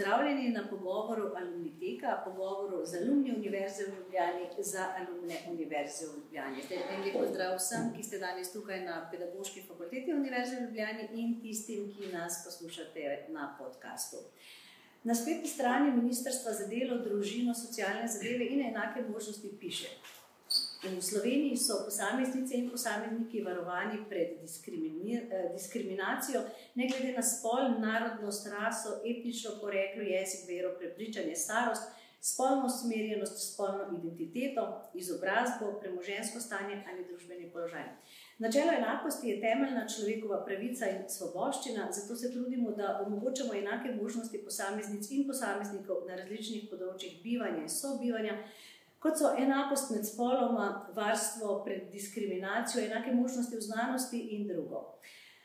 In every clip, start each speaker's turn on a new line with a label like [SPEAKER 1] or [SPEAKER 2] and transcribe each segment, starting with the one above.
[SPEAKER 1] pozdravljeni na pogovoru Alumniteka, pogovoru z alumni Univerze v Ljubljani za alumne Univerze v Ljubljani. Zdaj, en lep pozdrav vsem, ki ste danes tukaj na Pedagoški fakulteti Univerze v Ljubljani in tistim, ki nas poslušate na podkastu. Na spletni strani Ministrstva za delo, družino, socialne zadeve in enake možnosti piše. V Sloveniji so posameznice in posamezniki varovani pred eh, diskriminacijo, ne glede na spol, narodnost, raso, etnično poreklo, jezik, vero, prepričanje, starost, spolno usmerjenost, spolno identiteto, izobrazbo, premožensko stanje ali družbeni položaj. Načelo enakosti je temeljna človekova pravica in svoboščina, zato se trudimo, da omogočamo enake možnosti posameznic in posameznikov na različnih področjih bivanja in sobivanja kot so enakost med spoloma, varstvo pred diskriminacijo, enake možnosti v znanosti in drugo.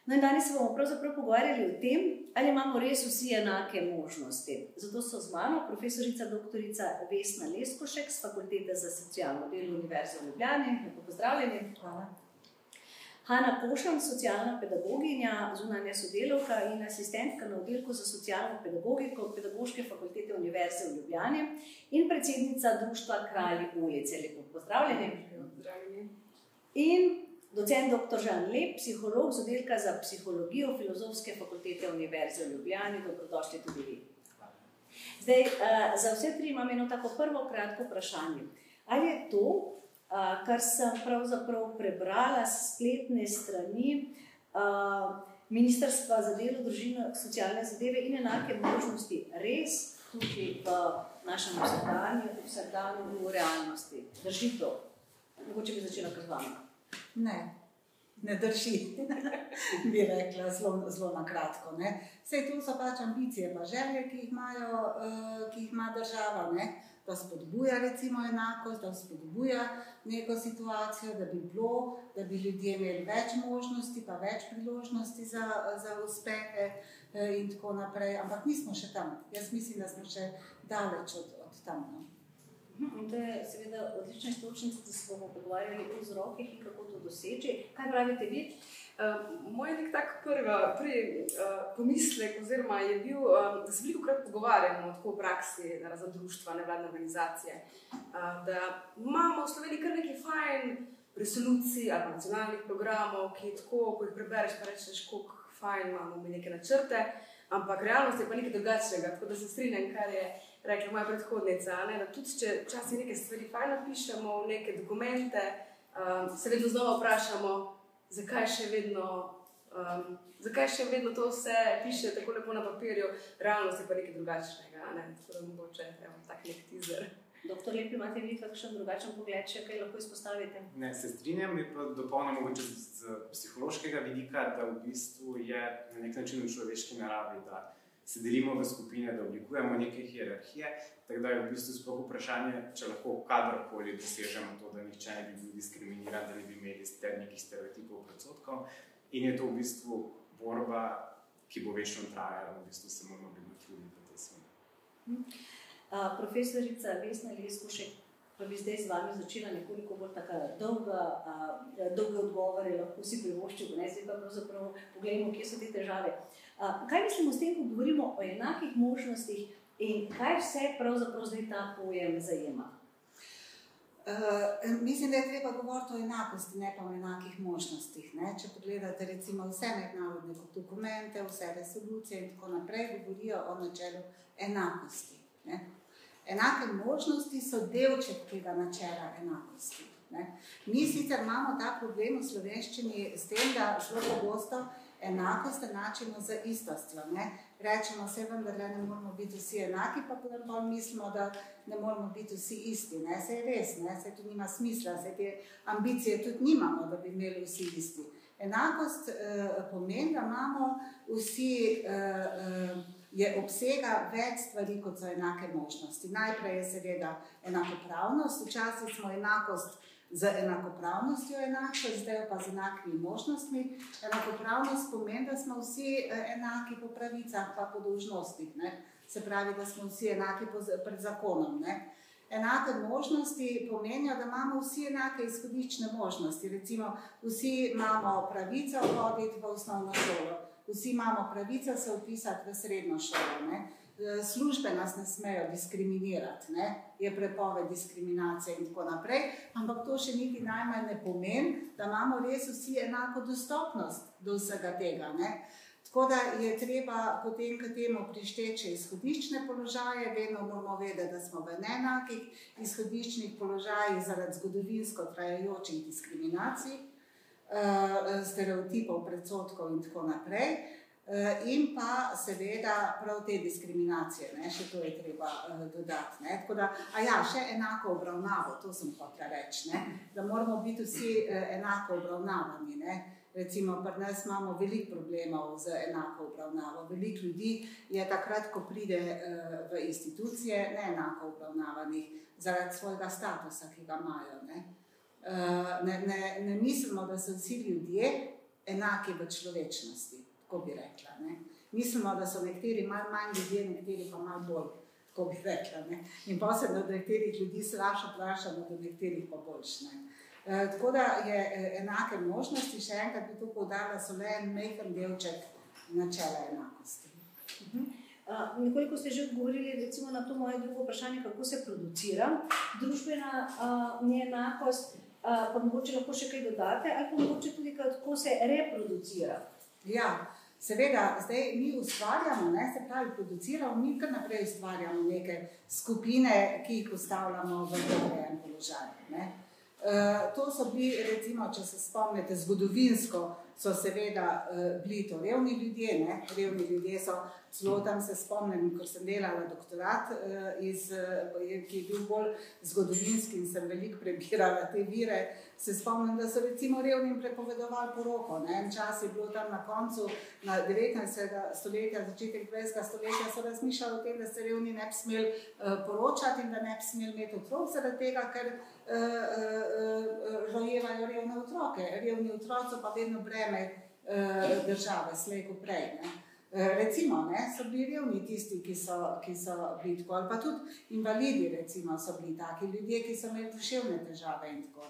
[SPEAKER 1] No in danes se bomo pravzaprav pogovarjali o tem, ali imamo res vsi enake možnosti. Zato so z mano profesorica dr. Vesna Leskošek z Fakultete za socialno delo Univerze v Ljubljani. Lepo pozdravljeni. Hvala. Hanna Košan, socialna pedagoginja, zunanja sodelovka in asistentka na oddelku za socialno pedagogiko Pedagoške fakultete Univerze v Ljubljani in predsednica Društva Kralji ulice. Lepo pozdravljeni. In docent dr. Žan Lep, psiholog z oddelka za psihologijo Filozofske fakultete Univerze v Ljubljani. Dobrodošli tudi vi. Zdaj, uh, za vse tri imam eno tako prvo kratko vprašanje. Ali je to, kar sem pravzaprav prebrala s spletne strani Ministrstva za delo, družino, socialne zadeve in enake možnosti, res tudi v našem vsakdanju, vsakdanju v realnosti. Drži to? Mogoče bi začela kar z vami.
[SPEAKER 2] Ne. Ne drži, bi rekla zelo, zelo na kratko. Vse to so pač ambicije, pa želje, ki jih, imajo, uh, ki jih ima država. Ne? Da spodbuja recimo enakost, da spodbuja neko situacijo, da bi bilo, da bi ljudje imeli več možnosti, pa več priložnosti za, za uspehe eh, in tako naprej. Ampak nismo še tam. Jaz mislim, da smo še daleč od, od tam. No.
[SPEAKER 1] Mhm, to je seveda odlična istočnica, da se bomo pogovarjali o vzrokih in kako to doseči. Kaj pravite vi?
[SPEAKER 3] Uh, moj nek tak prvi, prvi uh, pomislek, oziroma je bil, um, da se veliko krat pogovarjamo tako v praksi, da za društva, nevladne organizacije, uh, da imamo v Sloveniji kar nekaj fajn resolucij ali nacionalnih programov, ki tako, ko jih prebereš, pa rečeš, kako fajn imamo mi neke načrte, ampak realnost je pa nekaj drugačnega. Tako da se strinjam, kar je rekla moja predhodnica, ne, da tudi če včasih neke stvari fajn napišemo v neke dokumente, um, se vedno znova vprašamo, zakaj še vedno. Um, zakaj še vedno to vse piše tako lepo na papirju, realnost je pa nekaj drugačnega, ne? tako da mogoče tak nek teaser.
[SPEAKER 1] Doktor Lepi, imate vi kakšen drugačen pogled, če kaj lahko izpostavite?
[SPEAKER 4] Ne, se strinjam, je pa dopolnjeno mogoče z, z psihološkega vidika, da v bistvu je na nek način v človeški naravi, da se delimo v skupine, da oblikujemo neke hierarhije, tako da je v bistvu sploh vprašanje, če lahko kadarkoli dosežemo to, da nihče ne bi bil diskriminiran, da ne bi imeli nekih stereotipov, predsotkov in je to v bistvu borba, ki bo večno trajala, v bistvu se moramo vedno truditi v tej smeri.
[SPEAKER 1] Hm. Profesorica Vesna Leskušek, pa bi zdaj z vami začela nekoliko bolj tako dolga, dolge odgovore, lahko si privoščimo, ne zdaj pa pravzaprav pogledamo, kje so te težave. Kaj mislimo s tem, ko govorimo o enakih možnostih in kaj vse pravzaprav zdaj ta pojem zajema?
[SPEAKER 2] Uh, mislim, da je treba govoriti o enakosti, ne pa o enakih možnostih. Ne? Če pogledate recimo vse mednarodne dokumente, vse resolucije in tako naprej, govorijo o načelu enakosti. Ne? Enake možnosti so delček tega načela enakosti. Ne? Mi sicer imamo ta problem v slovenščini s tem, da zelo pogosto enakost enačimo z istostjo. Rečemo se, da ne moramo biti vsi enaki, pa potem pa mislimo, da ne moramo biti vsi isti. Ne? Se je res, ne? se to nima smisla, se te ambicije tudi nimamo, da bi imeli vsi isti. Enakost eh, pomeni, da imamo vsi. Eh, eh, je obsega več stvari, kot so enake možnosti. Najprej je seveda enakopravnost, včasih smo enakost z enakopravnostjo enaki, zdaj pa z enakimi možnostmi. Enakopravnost pomeni, da smo vsi eh, enaki po pravicah, pa po dolžnostih. Ne? Se pravi, da smo vsi enaki pred zakonom. Ne? Enake možnosti pomenijo, da imamo vsi enake izhodiščne možnosti. Recimo, vsi imamo pravico hoditi v osnovno šolo vsi imamo pravico se upisati v srednjo šolo. Ne? Službe nas ne smejo diskriminirati, ne? je prepoved diskriminacije in tako naprej, ampak to še niti najmanj ne pomeni, da imamo res vsi enako dostopnost do vsega tega. Ne? Tako da je treba potem k temu prišteči izhodiščne položaje, vedno moramo vedeti, da smo v neenakih izhodiščnih položajih zaradi zgodovinsko trajajočih diskriminacij, stereotipov, predsotkov in tako naprej. Eh, in pa seveda prav te diskriminacije, ne, še to je treba uh, dodati. Ne. Tako da, a ja, še enako obravnavo, to sem hotela reči, ne, da moramo biti vsi uh, enako obravnavani. Ne. Recimo, pri nas imamo veliko problemov z enako obravnavo. Veliko ljudi je takrat, ko pride uh, v institucije, ne enako obravnavanih zaradi svojega statusa, ki ga imajo. Ne. Uh, ne, ne, ne mislimo, da so vsi ljudje enaki v človečnosti kako bi rekla. Ne. Mislimo, da so nekateri malo manj ljudje, nekateri pa malo bolj, kako bi rekla. Ne. In posebno, da nekaterih ljudi strašno vprašamo, da nekaterih pa boljš. Ne. E, tako da je e, enake možnosti, še enkrat bi to povdarila, so le en majhen delček načela enakosti.
[SPEAKER 1] Uh, nekoliko ste že odgovorili recimo, na to moje drugo vprašanje, kako se producira družbena uh, neenakost, uh, pa mogoče lahko še kaj dodate, ali pa mogoče tudi kako se reproducira.
[SPEAKER 2] Ja, Seveda, zdaj mi ustvarjamo, ne, se pravi, produciramo, mi kar naprej ustvarjamo neke skupine, ki jih postavljamo v dobrem položaju. Uh, to so bili, recimo, če se spomnite, zgodovinsko so seveda uh, bili to revni ljudje. Ne? Revni ljudje so Zelo tam se spomnim, ko sem delala doktorat, uh, iz, uh, ki je bil bolj zgodovinski in sem veliko prebirala te vire. Se spomnim, da so recimo revnim prepovedovali poroko. Ne? En čas je bilo tam na koncu, na 19. stoletja, začetek 20. stoletja, so razmišljali o tem, da se revni ne bi smeli uh, poročati in da ne bi smeli imeti otrok, zaradi tega, ker rojevajo revne otroke. Revni otroci pa vedno breme države, slej ko prej. Ne? Recimo, ne, so bili revni tisti, ki so, ki so bili tako, ali pa tudi invalidi, recimo, so bili taki ljudje, ki so imeli duševne težave. Tako,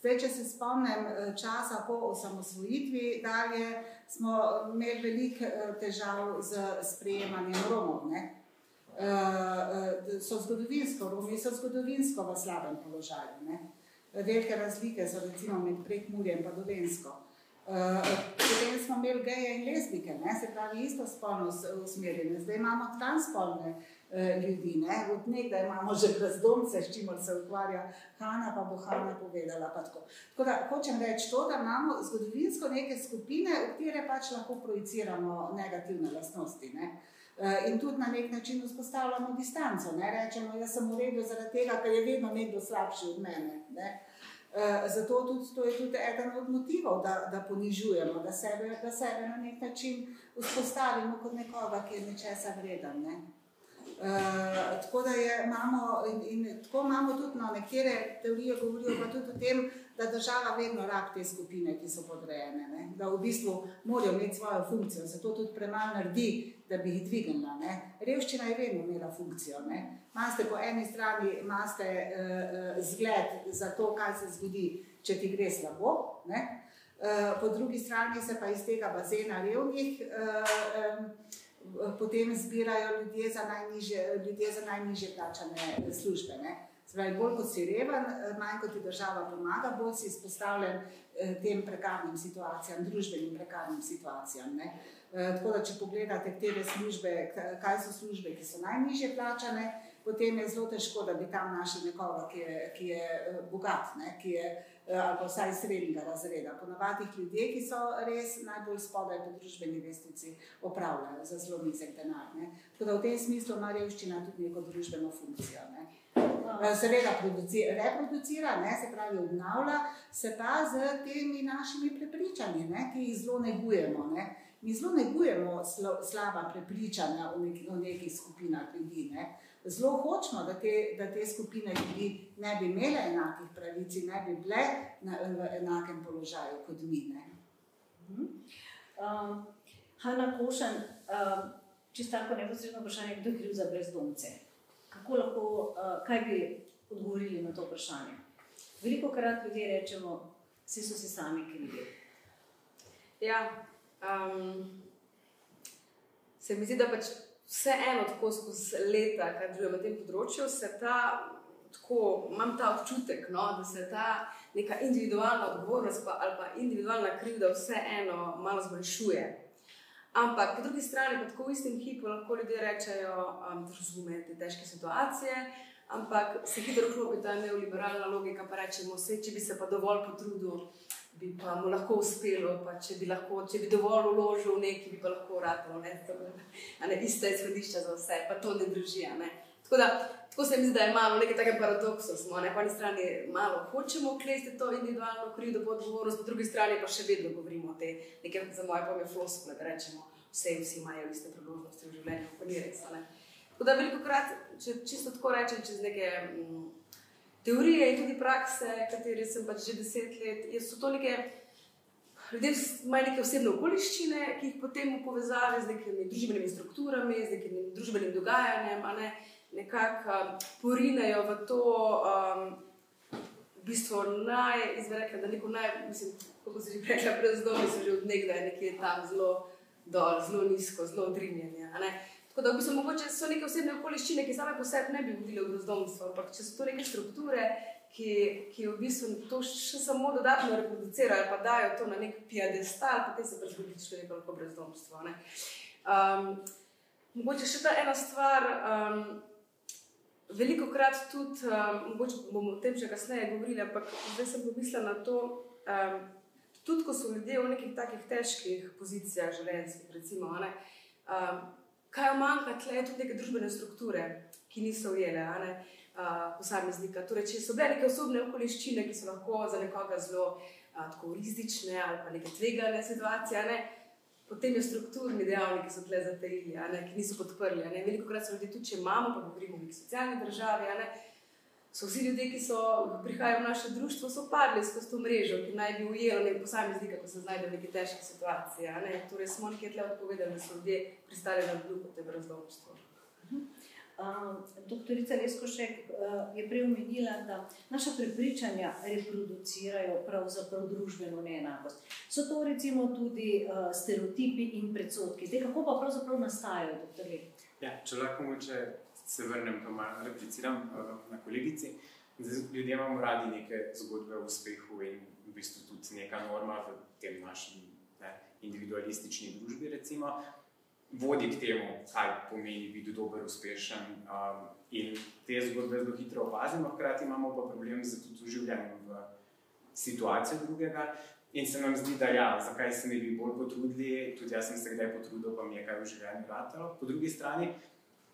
[SPEAKER 2] Zdaj, če se spomnim časa po osamosvojitvi, dalje smo imeli veliko težav z sprejemanjem Romov. Ne. So zgodovinsko, Romi so zgodovinsko v slabem položaju. Ne. Velike razlike so recimo med prekmurjem in dolensko. Uh, potem smo imeli geje in lezbike, ne? se pravi, isto spolno usmerjene. Zdaj imamo transspolne uh, ljudi, ne? od nekdaj imamo že razdomce, s čimer se ukvarja Hanna, pa bo Hanna povedala. Tako. tako da hočem reči to, da imamo zgodovinsko neke skupine, v katere pač lahko projiciramo negativne lastnosti. Ne? Uh, in tudi na nek način vzpostavljamo distanco. Ne? Rečemo, jaz sem v redu zaradi tega, ker je vedno nekdo slabši od mene. Ne? Eh, zato tudi, to je tudi eden od motivov, da, da ponižujemo, da sebe, da sebe na nek način vzpostavimo kot nekoga, ki je nečesa vreden. Ne? Uh, tako da je, imamo, in, in tako imamo tudi no, nekatere teorije, govorijo pa tudi o tem, da država vedno rab te skupine, ki so podrejene, ne? da v bistvu morajo imeti svojo funkcijo, zato tudi premalo naredi, da bi jih dvignila. Ne? Revščina je vedno imela funkcijo. Imate po eni strani imate, uh, zgled za to, kaj se zgodi, če ti gre slabo. Ne? Po drugi strani se pa iz tega bazena revnih potem zbirajo ljudje za najniže, ljudje za najniže plačane službe. Ne? Zdaj, bolj kot si reven, manj kot ti država pomaga, bolj si izpostavljen tem prekarnim situacijam, družbenim prekarnim situacijam. Ne? Tako da, če pogledate te službe, kaj so službe, ki so najniže plačane, potem je zelo težko, da bi tam našli nekoga, ki je, ki je eh, bogat, ne, ki je eh, ali pa vsaj srednjega razreda. Ponavadi ljudje, ki so res najbolj spodaj po družbeni lestvici, opravljajo za zelo nizek denar. Ne. Tako da v tem smislu ima revščina tudi neko družbeno funkcijo. Ne. Eh, seveda reproducira, ne, se pravi, obnavlja se pa z temi našimi prepričanji, ne, ki jih zelo negujemo. Ne. Mi zelo negujemo slaba prepričanja o, nek, o nekih skupinah ljudi. Ne zelo hočemo, da te, da te skupine ljudi ne bi imele enakih pravic in ne bi bile na, v enakem položaju kot mi.
[SPEAKER 1] Uh, Hanna Košan, uh, čisto tako neposredno vprašanje, kdo je kriv za brezdomce? Kako lahko, uh, kaj bi odgovorili na to vprašanje? Veliko krat ljudje rečemo, vsi so si sami krivi.
[SPEAKER 3] Ja, um, se mi zdi, da pač vseeno tako skozi leta, kar delujem na tem področju, se ta, tako, imam ta občutek, no, da se ta neka individualna odgovornost pa, ali pa individualna krivda vseeno malo zmanjšuje. Ampak po drugi strani, pa tako v istem hipu lahko ljudje rečejo, um, da razumete te težke situacije, ampak se hitro klopi ta neoliberalna logika, pa rečemo, vse, če bi se pa dovolj potrudil, bi pa mu lahko uspelo, pa če bi, lahko, če bi dovolj uložil v neki, bi pa lahko uradil, ne, ne, ista izhodišča za vse, pa to ne drži. Ne. Tako, da, tako se mi zdi, da je malo nekaj takega paradoksa. Smo na eni strani malo hočemo uklesti to individualno krivdo pod odgovornost, po drugi strani pa še vedno govorimo o tej, nekaj za moje pojme, floskule, da rečemo, vse vsi imajo iste priložnosti v življenju, pa ni res. Ne. Tako da veliko krat, če čisto tako rečem, čez neke mm, teorije in tudi prakse, kateri sem pač že deset let, so to neke. Ljudje imajo neke osebne okoliščine, ki jih potem v povezavi z nekimi družbenimi strukturami, z nekim družbenim dogajanjem, ne, nekako um, porinejo v to, um, v bistvu najizrekla, da neko naj, mislim, kako se že rekla, brezdomni so že od nekdaj nekje tam zelo dol, zelo nizko, zelo odrinjeni. Tako da v bistvu mogoče so neke osebne okoliščine, ki same po sebi ne bi vodile v brezdomstvo, ampak če so to neke strukture, ki, ki v bistvu to še samo dodatno reproducirajo, pa dajo to na nek piedestal, potem se pač zgodi človek lahko brezdomstvo. Um, mogoče še ta ena stvar. Um, Veliko krat tudi, um, mogoče bomo o tem še kasneje govorili, ampak zdaj sem pomislila na to, um, tudi ko so ljudje v nekih takih težkih pozicijah, življenjskih, recimo, ne, um, kaj manjka, tle tudi neke družbene strukture, ki niso ujele uh, posameznika. Torej, če so bile neke osobne okoliščine, ki so lahko za nekoga zelo uh, rizične ali pa neke tvegane situacije, ne, potem je strukturni dejavnik, ki so tle zatajili, ki niso podprli. Veliko krat so ljudje tudi, če imamo, pa govorimo o neki socialni državi so vsi ljudje, ki so prihajali v naše društvo, so padli skozi to mrežo, ki naj bi ujela nek posameznik, ko se znajde v neki težki situaciji. Torej, smo nekaj tle odpovedali, da so ljudje pristali na dnu te brezdomstvo.
[SPEAKER 1] Uh, doktorica Leskošek uh, je prej omenila, da naša prepričanja reproducirajo pravzaprav družbeno neenakost. So to recimo tudi uh, stereotipi in predsotki. Te kako pa pravzaprav nastajajo, doktor Lek?
[SPEAKER 4] Ja, če lahko moče se vrnem, pa malo repliciram uh, na kolegici. Ljudje imamo radi neke zgodbe o uspehu in v bistvu tudi neka norma v tem našem ne, individualistični družbi, recimo, vodi k temu, kaj pomeni biti dober, uspešen. Um, in te zgodbe zelo hitro opazimo, hkrati imamo pa problem z tudi življenjem v situaciji drugega. In se nam zdi, da ja, zakaj se ne bi bolj potrudili, tudi jaz sem se kdaj potrudil, pa mi je kaj v življenju vrtalo. Po drugi strani,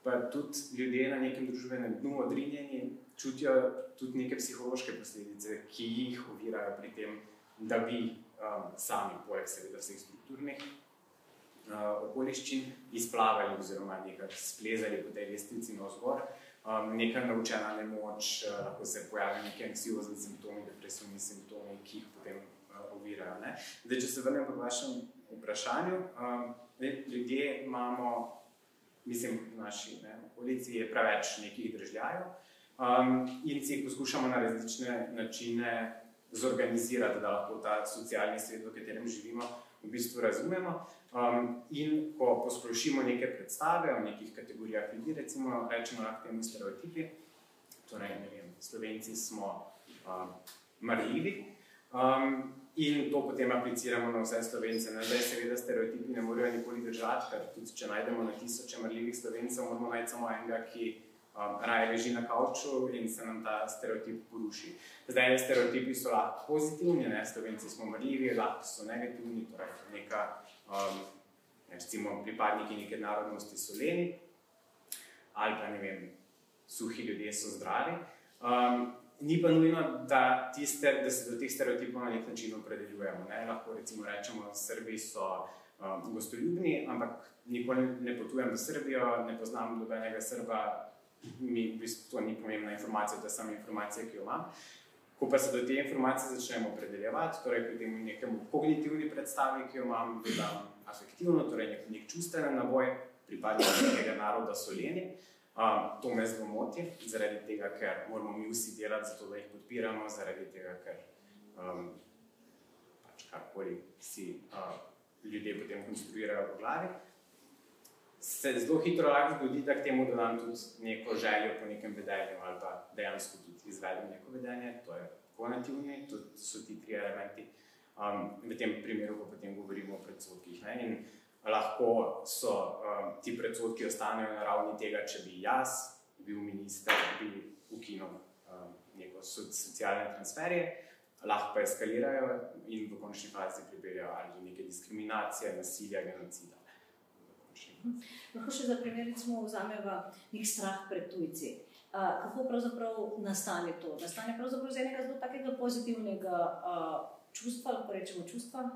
[SPEAKER 4] pa tudi ljudje na nekem družbenem dnu odrinjeni čutijo tudi neke psihološke posledice, ki jih ovirajo pri tem, da bi um, sami, poleg seveda vseh strukturnih uh, okoliščin, izplavali oziroma nekaj splezali po tej lestvici na vzgor. Um, neka naučena nemoč, uh, lahko se pojavijo neki anksiozni simptomi, depresivni simptomi, ki jih potem uh, ovirajo. Zdaj, če se vrnem k vašem vprašanju, um, ljudje imamo mislim, v naši ulici je preveč nekih državljanov um, in si jih poskušamo na različne načine zorganizirati, da lahko ta socialni svet, v katerem živimo, v bistvu razumemo. Um, in ko posplošimo neke predstave o nekih kategorijah ljudi, recimo, rečemo lahko temu stereotipi, torej, ne vem, slovenci smo um, marljivi. Um, in to potem apliciramo na vse slovence. Zdaj, seveda, stereotipi ne morejo nikoli držati, ker tudi če najdemo na tisoče mrljivih slovencev, moramo najti samo enega, ki um, raje leži na kavču in se nam ta stereotip poruši. Zdaj, stereotipi so lahko pozitivni, ne? slovenci smo mrljivi, lahko so negativni, torej neka, um, recimo, pripadniki neke narodnosti so leni, ali pa ne vem, suhi ljudje so zdravi. Um, ni pa nujno, da, tiste, da se do teh stereotipov na nek način opredeljujemo. Ne? Lahko recimo rečemo, da Srbi so um, gostoljubni, ampak nikoli ne potujem v Srbijo, ne poznam nobenega Srba, mi v bistvu to ni pomembna informacija, to je samo informacija, ki jo imam. Ko pa se do te informacije začnemo opredeljevati, torej pri tem nekem kognitivni predstavi, ki jo imam, gledam afektivno, torej nek, nek čustven naboj, pripadniki nekega naroda so leni. Um, to me zelo moti, zaradi tega, ker moramo mi vsi delati, zato da jih podpiramo, zaradi tega, ker um, pač karkoli si uh, ljudje potem konstruirajo v glavi. se zelo hitro lahko zgodi, da k temu dodam tudi neko željo po nekem vedenju ali pa dejansko tudi izvedem neko vedenje, to je konativni, to so ti tri elementi. Um, v tem primeru pa potem govorimo o predsodkih. Ne? In lahko so um, ti predsodki ostanejo na ravni tega, če bi jaz bil minister, bi ukinil um, neko socialne transferje, lahko pa eskalirajo in v končni fazi pripeljajo ali do neke diskriminacije, nasilja, genocida.
[SPEAKER 1] Lahko še za primer, recimo, vzamemo nek strah pred tujci. Uh, kako pravzaprav nastane to? Nastane pravzaprav iz enega zelo takega pozitivnega uh, čustva, lahko rečemo čustva.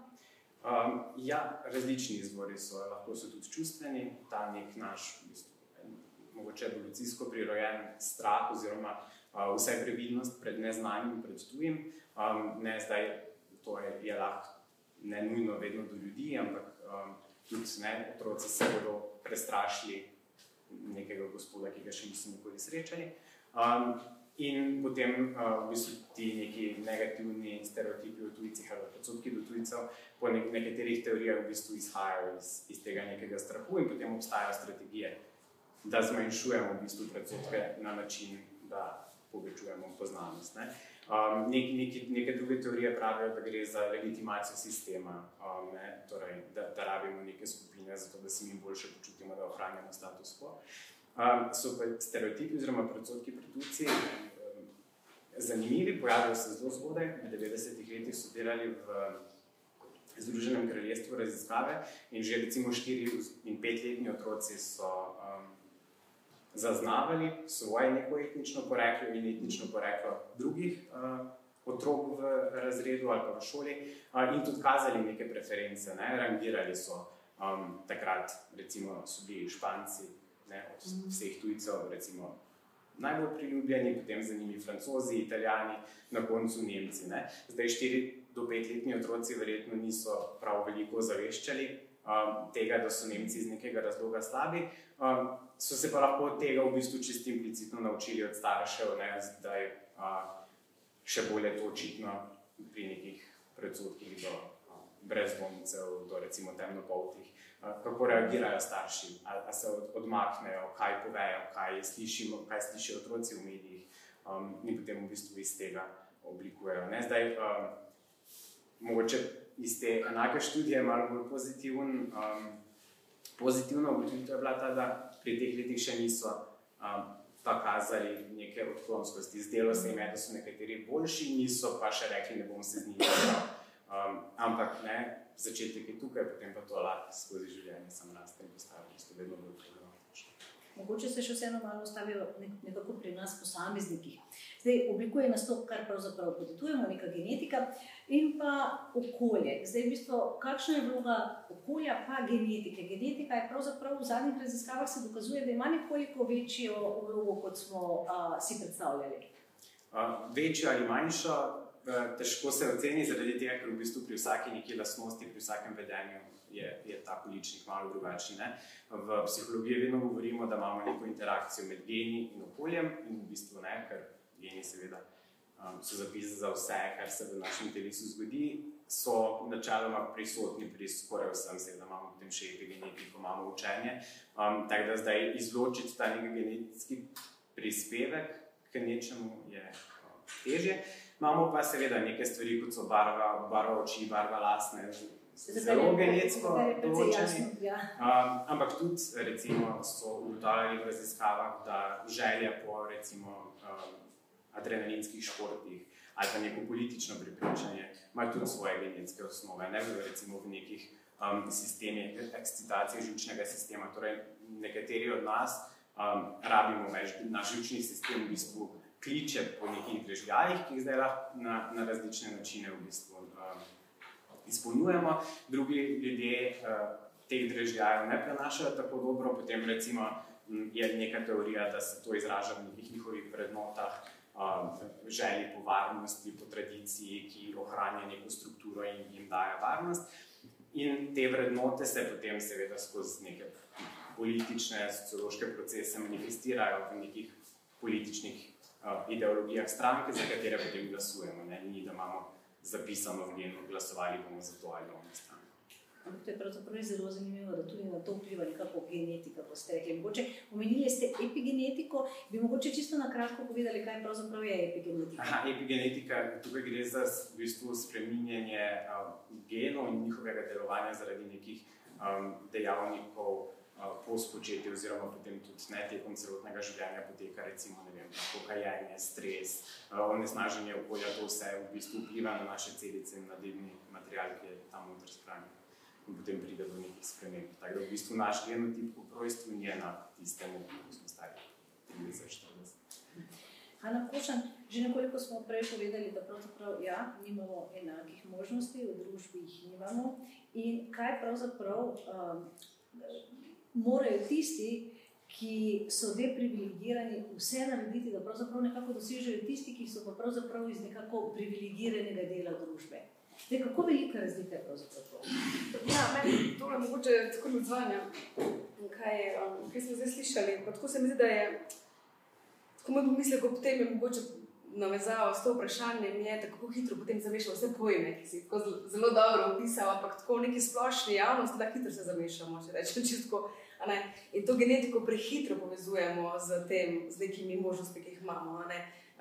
[SPEAKER 4] Um, ja, različni izvori so, lahko so tudi čustveni, ta nek naš, v bistvu, mogoče evolucijsko prirojen strah oziroma uh, vse previdnost pred neznanim, pred tujim. Um, ne zdaj, to je, je lahko ne nujno vedno do ljudi, ampak um, tudi ne, otroci se bodo prestrašili nekega gospoda, ki ga še niso nikoli srečali. Um, in potem uh, v bistvu ti neki negativni stereotipi o tujcih ali predsodki do tujcev po nek nekaterih teorijah v bistvu izhajajo iz, iz tega nekega strahu in potem obstajajo strategije, da zmanjšujemo v bistvu predsodke na način, da povečujemo poznanost. Ne. Um, nek, neki, neke druge teorije pravijo, da gre za legitimacijo sistema, um, ne, torej, da, da rabimo neke skupine, zato da se mi boljše počutimo, da ohranjamo status quo. Um, so pa stereotipi oziroma predsodki pred tujci um, zanimivi, pojavljajo se zelo zgodaj. V 90-ih letih so delali v Združenem kraljestvu raziskave in že recimo 4- in 5-letni otroci so um, zaznavali svoje neko etnično poreklo in etnično poreklo drugih uh, otrok v razredu ali pa v šoli uh, in tudi kazali neke preference, ne? rangirali so um, takrat, recimo so bili Španci ne? od vseh tujcev, recimo najbolj priljubljeni, potem za njimi francozi, italijani, na koncu Nemci. Ne? Zdaj štiri do petletni otroci verjetno niso prav veliko zaveščali um, tega, da so Nemci iz nekega razloga slabi. Um, so se pa lahko tega v bistvu čisto implicitno naučili od staršev, ne, da je še bolje to očitno pri nekih predsodkih do brezdomcev, do recimo temnopoltih. Kako reagirajo starši, ali se odmaknejo, kaj povejo, kaj, slišimo, kaj slišijo otroci v medijih, um, in potem v bistvu iz tega oblikujejo. Ne? Zdaj, um, mogoče iz te enake študije, malo bolj pozitiven, um, pozitivna ugotovitev je bila ta, da pri teh letih še niso um, pa kazali neke odklonskosti. Zdelo se jim je, da so nekateri boljši, niso pa še rekli, ne bom se z njimi igral. Um, ampak ne, začetek je tukaj, potem pa to lahko skozi življenje sam raste in postavi, ste vedno bolj problematični.
[SPEAKER 1] Mogoče se še vseeno malo ustavijo nekako pri nas posameznikih. Zdaj, oblikuje nas to, kar pravzaprav podedujemo, neka genetika in pa okolje. Zdaj, v bistvu, kakšna je vloga okolja, pa genetike? Genetika je pravzaprav v zadnjih raziskavah se dokazuje, da ima nekoliko večjo vlogo, kot smo a, si predstavljali.
[SPEAKER 4] Uh, večja ali manjša, težko se oceni, zaradi tega, ker v bistvu pri vsaki neki lasnosti, pri vsakem vedenju. Je, je ta količnik malo drugačen. V psihologiji vedno govorimo, da imamo neko interakcijo med geni in okoljem, in v bistvu ne, ker geni, seveda, um, so zapisani za vse, kar se v našem telesu zgodi, so načeloma prisotni pri skoraj vsem, seveda imamo potem še epigenetiko, imamo učenje. Um, tako da zdaj izločiti ta neki genetski prispevek k nečemu je um, težje. Imamo pa seveda neke stvari, kot so barva, barva oči, barva lasne. Zelo genetsko določeni. Ja. Um, ampak tudi, recimo, so ugotavljali v raziskavah, da želja po recimo, um, adrenalinskih športih ali pa neko politično pripričanje, imajo tudi svoje genetske osnove. Ne v, recimo v nekih um, sistemih ekscitacije žilčnega sistema. Torej, nekateri od nas um, rabimo več, naš žilčni sistem v bistvu kliče po nekih drežljajih, ki jih zdaj lahko na, na različne načine v bistvu um, izpolnjujemo. Drugi ljudje uh, teh drežljajev ne prenašajo tako dobro, potem recimo je neka teorija, da se to izraža v nekih njihovih vrednotah, Um, želji po varnosti, po tradiciji, ki ohranja neko strukturo in jim daje varnost. In te vrednote se potem, seveda, skozi neke politične, sociološke procese manifestirajo v nekih političnih uh, ideologijah stranke, za katere potem glasujemo. Ne? Ni, da imamo zapisano v njeno glasovali bomo za to ali ono stranko.
[SPEAKER 1] Ampak to je pravzaprav zelo zanimivo, da tudi na to vpliva nekako genetika. Mogoče omenili ste epigenetiko, bi mogoče čisto na kratko povedali, kaj pravzaprav je epigenetika.
[SPEAKER 4] Aha, epigenetika, tukaj gre za v bistvu spreminjanje um, genov in njihovega delovanja zaradi nekih um, dejavnikov uh, po spočetju, oziroma potem tudi ne tekom celotnega življenja poteka, recimo, ne vem, kajenje, stres, onesnaženje okolja, to vse v bistvu vpliva na naše celice in na delni material, ki je tam noter shranjen in potem pride do nekih sprememb. Tako da v bistvu naš genotip v rojstvu ni enak tistemu, ki smo stari 30-40.
[SPEAKER 1] Hanna Košan, že nekoliko smo prej povedali, da pravzaprav ja, nimamo enakih možnosti, v družbi jih nimamo. In kaj pravzaprav um, morajo tisti, ki so deprivilegirani, vse narediti, da pravzaprav nekako dosežejo tisti, ki so pa pravzaprav iz nekako privilegiranega dela družbe. Zdaj, kako velika razlika je pravzaprav to?
[SPEAKER 3] Ja, meni to je mogoče tako odzvanja, kaj, um, kaj smo zdaj slišali. Pa tako se mi zdi, da je, tako moj pomislek ob tem je mogoče navezal s to vprašanjem, je, da kako hitro potem zamešamo vse pojme, ki si tako zelo dobro opisal, ampak tako v neki splošni javnosti, da hitro se zamešamo, če rečem čisto. In to genetiko prehitro povezujemo z, tem, z nekimi možnostmi, ki jih imamo.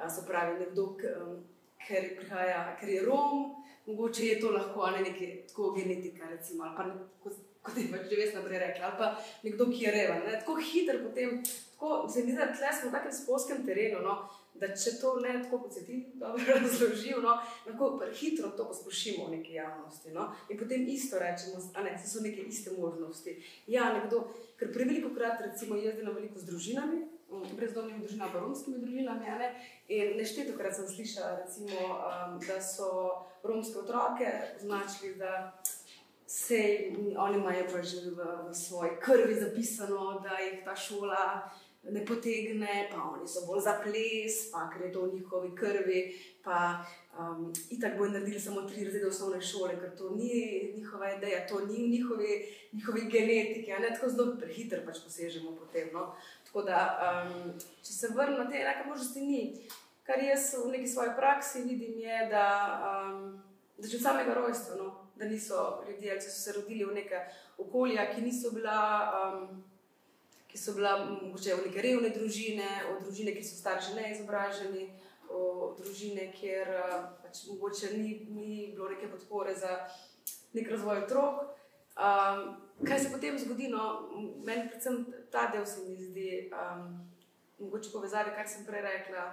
[SPEAKER 3] Se pravi, nekdo, um, ker, prihaja, ker je Rom, mogoče je to lahko ne nekaj tako genetika, recimo, ali pa kot, kot je pač že veš naprej rekla, ali pa nekdo, ki je reven. Ne? Tako hiter potem, tako se mi zdi, da tle smo v takem sposkem terenu. No? Da če to ne tako, kot se ti dobro razložil, no, lahko hitro to poslušamo v neki javnosti. No, in potem isto rečemo, da ne, so neke iste možnosti. Ja, nekdo, ker preveliko krat, recimo, jaz delam veliko z družinami, brezdomnimi družinami, romskimi družinami. Ne? In nešteto krat sem slišala, recimo, um, da so romske otroke označili, da se oni imajo pa že v, v svoji krvi zapisano, da jih ta šola. Ne potegne, pa oni so bolj za ples, pa ker je to v njihovi krvi. Pa um, itak bojo naredili samo tri razrede osnovne šole, ker to ni njihova ideja, to ni v njihovi, njihovi genetiki. Ne tako zelo prehiter pač posežemo po tem. No? Tako da, um, če se vrnem na te enake možnosti, ni. Kar jaz v neki svoji praksi vidim, je, da, um, da že od samega rojstva, no, da niso ljudje, ki so se rodili v neke okolja, ki niso bila. Um, Ki so bila morda v neke revne družine, v družine, ki so starši neizobraženi, v družine, kjer pač mogoče ni, ni bilo neke podpore za nek razvoj otrok. Um, kaj se potem zgodi? No, meni predvsem ta del se mi zdi, um, mogoče povezave, kar sem prej rekla,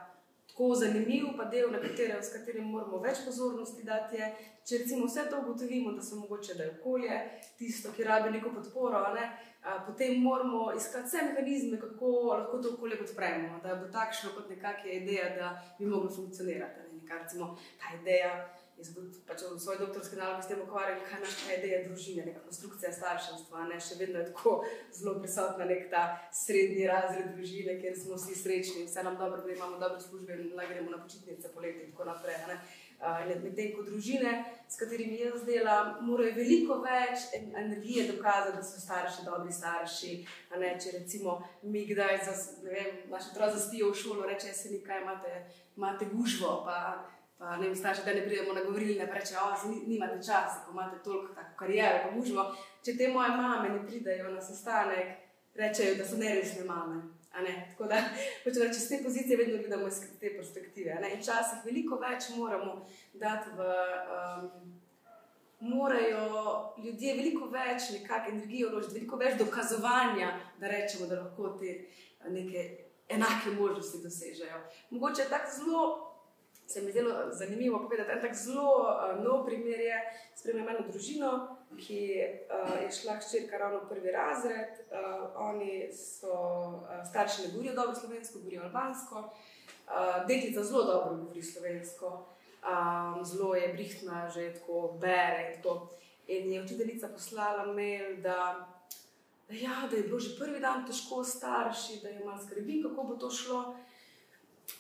[SPEAKER 3] tako zanimiv, pa del, na katerem, s katerim moramo več pozornosti dati. Je, če recimo vse to ugotovimo, da se mogoče da je okolje tisto, ki rabi neko podporo, ne, a, potem moramo iskati vse mehanizme, kako lahko to okolje podpremo, da bo takšno kot nekakšna ideja, da bi moglo funkcionirati. Ne, nekaj, recimo, ta ideja. Jaz sem pač v svoji doktorski nalogi s tem ukvarjal, kaj naša ideja družine, neka konstrukcija starševstva. Ne? Še vedno je tako zelo prisotna nek ta srednji razred družine, kjer smo vsi srečni, vse nam dobro gre, imamo dobre službe in lahko gremo na počitnice poleti in tako naprej. Medtem ko družine, s katerimi jaz delam, morajo veliko več energije dokazati, da so starši dobri starši. Če recimo mi kdaj, za, ne vem, naše otroci zaspijo v šolo, reče se nekaj, imate, imate gužvo. Pa, pa ne vem, starši, da ne pridemo na govorilne, pa reče, oh, nimate časa, ko imate toliko tako karijere, pa mužmo. Če te moje mame ne pridajo na sestanek, rečejo, da so neresne mame. Tako da, hočem reči, z te pozicije vedno gledamo iz te perspektive. Včasih veliko več moramo dati v. Um, Morajo ljudje veliko več nekakšne energije vložiti, veliko več dokazovanja, da rečemo, da lahko te neke enake možnosti dosežejo. Mogoče je tako zelo se mi je zelo zanimivo povedati. En tak zelo uh, nov primer je, spremljam eno družino, ki uh, je šla hčerka ravno v prvi razred. Uh, oni so uh, starši, ne govorijo dobro slovensko, govorijo albansko. Uh, deklica zelo dobro govori slovensko, um, zelo je brihtna, že tako bere. In, to. in je učiteljica poslala mail, da, da, ja, da je bilo že prvi dan težko starši, da je malo skrbi, kako bo to šlo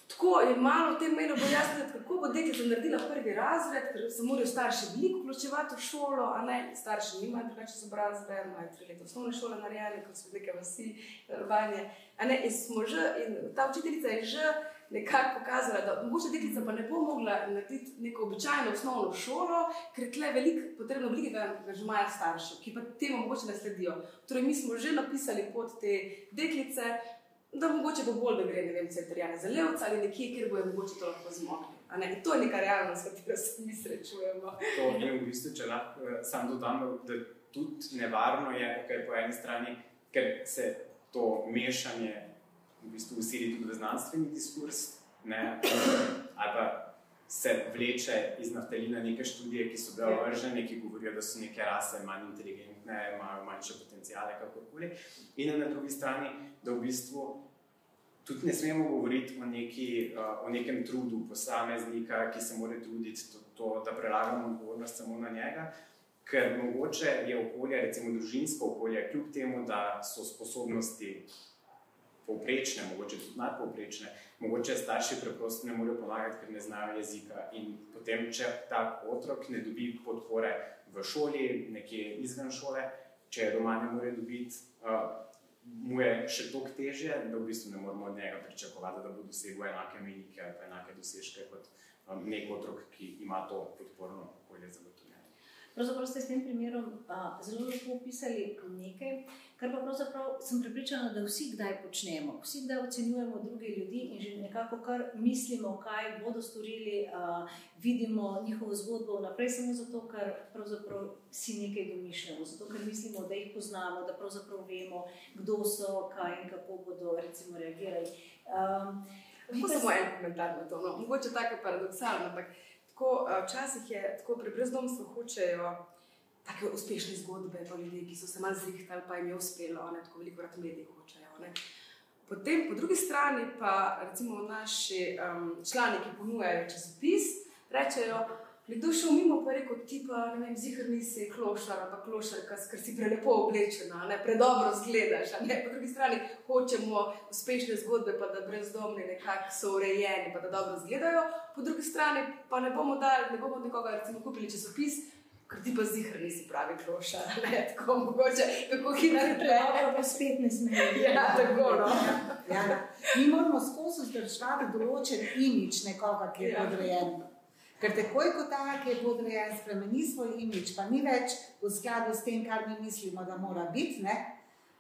[SPEAKER 3] tako je malo v tem menu bolj jasno, kako bo deklica naredila prvi razred, ker se morajo starši veliko vključevati v šolo, a ne starši nimajo drugače izobrazbe, imajo tri leta osnovne šole narejene, kot so neke vasi, urbanje. In smo že, in ta učiteljica je že nekako pokazala, da mogoče deklica pa ne bo mogla narediti neko običajno osnovno šolo, ker je tle veliko potrebno velikega angažmaja staršev, ki pa temu mogoče ne sledijo. Torej, mi smo že napisali pot te deklice, da mogoče bo bolj, da gre ne vem, centrijane za levca ali nekje, kjer bojo mogoče to lahko zmogli. Ne? To je neka realnost, s katero se mi srečujemo.
[SPEAKER 4] To je v bistvu, če lahko eh, sam dodam, da tudi nevarno je, okay, po eni strani, ker se to mešanje v bistvu usili tudi v znanstveni diskurs, ne? ali pa se vleče iz naftalina neke študije, ki so bile vržene, ki govorijo, da so neke rase manj inteligentne, imajo manjše potencijale, kakorkoli. In na drugi strani, da v bistvu tudi ne smemo govoriti o, neki, o nekem trudu posameznika, ki se mora truditi, to, to, da prelagamo odgovornost samo na njega. Ker mogoče je okolje, recimo družinsko okolje, kljub temu, da so sposobnosti povprečne, mogoče tudi nadpovprečne, mogoče starši preprosto ne morejo pomagati, ker ne znajo jezika. In potem, če ta otrok ne dobi podpore v šoli, nekje izven šole, če je doma ne more dobiti, uh, mu je še toliko težje, da v bistvu ne moremo od njega pričakovati, da bo dosegel enake menike ali enake dosežke kot um, nek otrok, ki ima to podporno okolje zagotovljeno.
[SPEAKER 1] Pravzaprav ste s tem primerom a, zelo lepo opisali nekaj, kar pa pravzaprav sem prepričana, da vsi kdaj počnemo. Vsi kdaj ocenjujemo druge ljudi in že nekako kar mislimo, kaj bodo storili, a, vidimo njihovo zgodbo vnaprej, samo zato, ker pravzaprav si nekaj domišljamo, zato ker mislimo, da jih poznamo, da pravzaprav vemo, kdo so, kaj in kako bodo recimo reagirali. Um,
[SPEAKER 3] Lahko samo en komentar na to, no, mogoče tako paradoksalno, ampak tako, včasih je tako pri brezdomstvu hočejo tako uspešne zgodbe, pa ljudi, ki so se malo zrihtali, pa jim je uspelo, ne, tako veliko krat mediji hočejo. Ne. Potem, po drugi strani, pa recimo naši um, člani, ki ponujajo časopis, rečejo, Kdo šel mimo, je rekel, ti pa ne vem, zihar nisi klošar, pa klošar, ker si prelepo oblečena, ne, predobro zgledaš. Ne. Po drugi strani hočemo uspešne zgodbe, pa da brezdomni nekako so urejeni, pa da dobro zgledajo. Po drugi strani pa ne bomo dali, ne bomo nekoga recimo kupili časopis, ker ti pa zihar nisi pravi klošar. Ne, tako mogoče, kako hitro
[SPEAKER 1] treba. Pa spet ne smemo.
[SPEAKER 3] Ja, tako no.
[SPEAKER 2] Ja, mi moramo skozi zdržati določen imič nekoga, ki je ja. Ker takoj, ko ta, ki je podrejen, spremeni svoj imič, pa ni več v skladu s tem, kar mi mislimo, da mora biti, ne,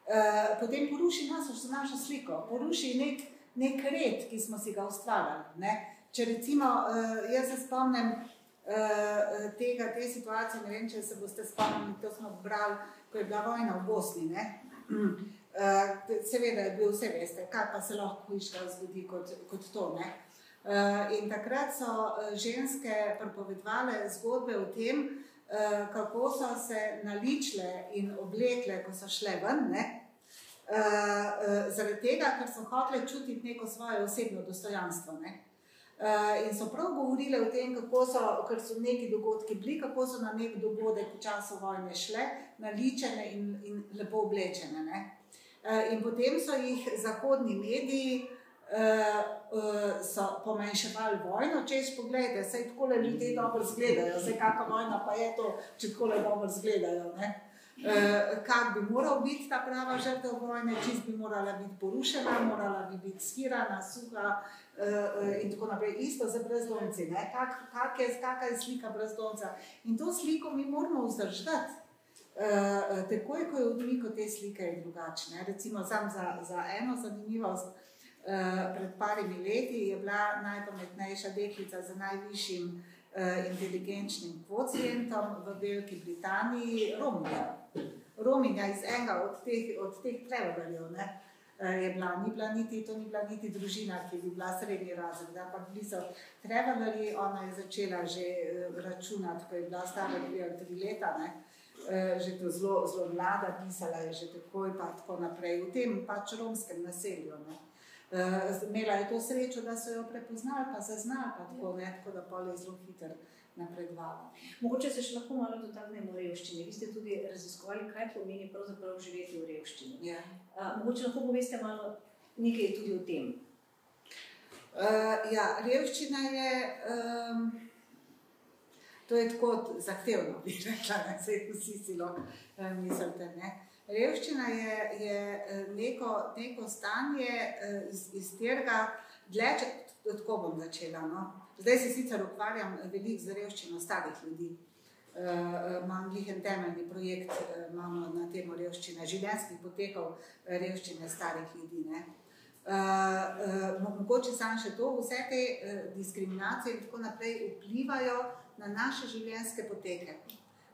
[SPEAKER 2] uh, potem poruši nas, našo sliko, poruši nek, nek red, ki smo si ga ustvarjali. Ne. Če recimo, uh, jaz se spomnim uh, tega, te situacije, ne vem, če se boste spomnili, to smo brali, ko je bila vojna v Bosni. Ne. Uh, seveda je bil vse, veste, kaj pa se lahko hujšega zgodi kot, kot to. Ne. Eh, in takrat so eh, ženske pripovedovali zgodbe o tem, eh, kako so se naličile in oblekle, ko so šle ven. Ne? Zaradi tega, ker so hotele čutiti neko svoje osebno dostojanstvo. Ne? In so prav govorili o tem, kako so, so neki dogodki bili, kako so na nek dogodek v času vojne šle, naličene in, in lepo oblečene. Ne? In potem so jih zahodni mediji uh, so pomenševali vojno, če si pogledate, se tako le ljudje dobro izgledajo, zdaj kakšna vojna pa je to, če tako le dobro izgledajo. Uh, kak bi moral biti ta prava žrtev vojne, čist bi morala biti porušena, morala bi biti skirana, suha uh, in tako naprej. Isto za brezdomci, kakšna kak je, kak je slika brezdomca. In to sliko mi moramo vzdržati. Uh, takoj, ko je odmik od te slike, je drugačne. Recimo, za, za eno zanimivost, uh, Eh, pred parimi leti je bila najpametnejša deklica z najvišjim uh, inteligenčnim kvocijentom v Veliki Britaniji, Rominja. Rominja iz enega od teh, od teh travelerjev uh, je bila, ni bila niti, to ni bila niti družina, ki bi bila srednji razred, ampak bili so travelerji, ona je začela že računati, ko je bila stara dve ali tri leta. Ne? Že to zelo, zelo mlada, pisala je že takoj, pa tako naprej, v tem pač romskem naselju. Ne. Uh, imela je to srečo, da so jo prepoznali, pa zaznali, pa tako, ne, tako da pol je zelo hiter napredovala.
[SPEAKER 1] Mogoče se še lahko malo dotaknemo revščine. Vi ste tudi raziskovali, kaj pomeni pravzaprav živeti v revščini.
[SPEAKER 2] Yeah.
[SPEAKER 1] Uh, mogoče lahko poveste malo nekaj tudi o tem.
[SPEAKER 2] Uh, ja, revščina je, um, to je tako zahtevno, bi rekla, da se vsi zelo uh, mislite. Ne? Revščina je, je neko, neko stanje uh, iz, iz tega, dlje, tako bom začela. No? Zdaj se sicer ukvarjam veliko z revščino starih ljudi. Uh, imam jih en temeljni projekt, uh, na temo revščine, življenjskih potekov revščine starih ljudi. Ne? Uh, uh, mogoče samo še to, vse te uh, diskriminacije in tako naprej vplivajo na naše življenjske poteke.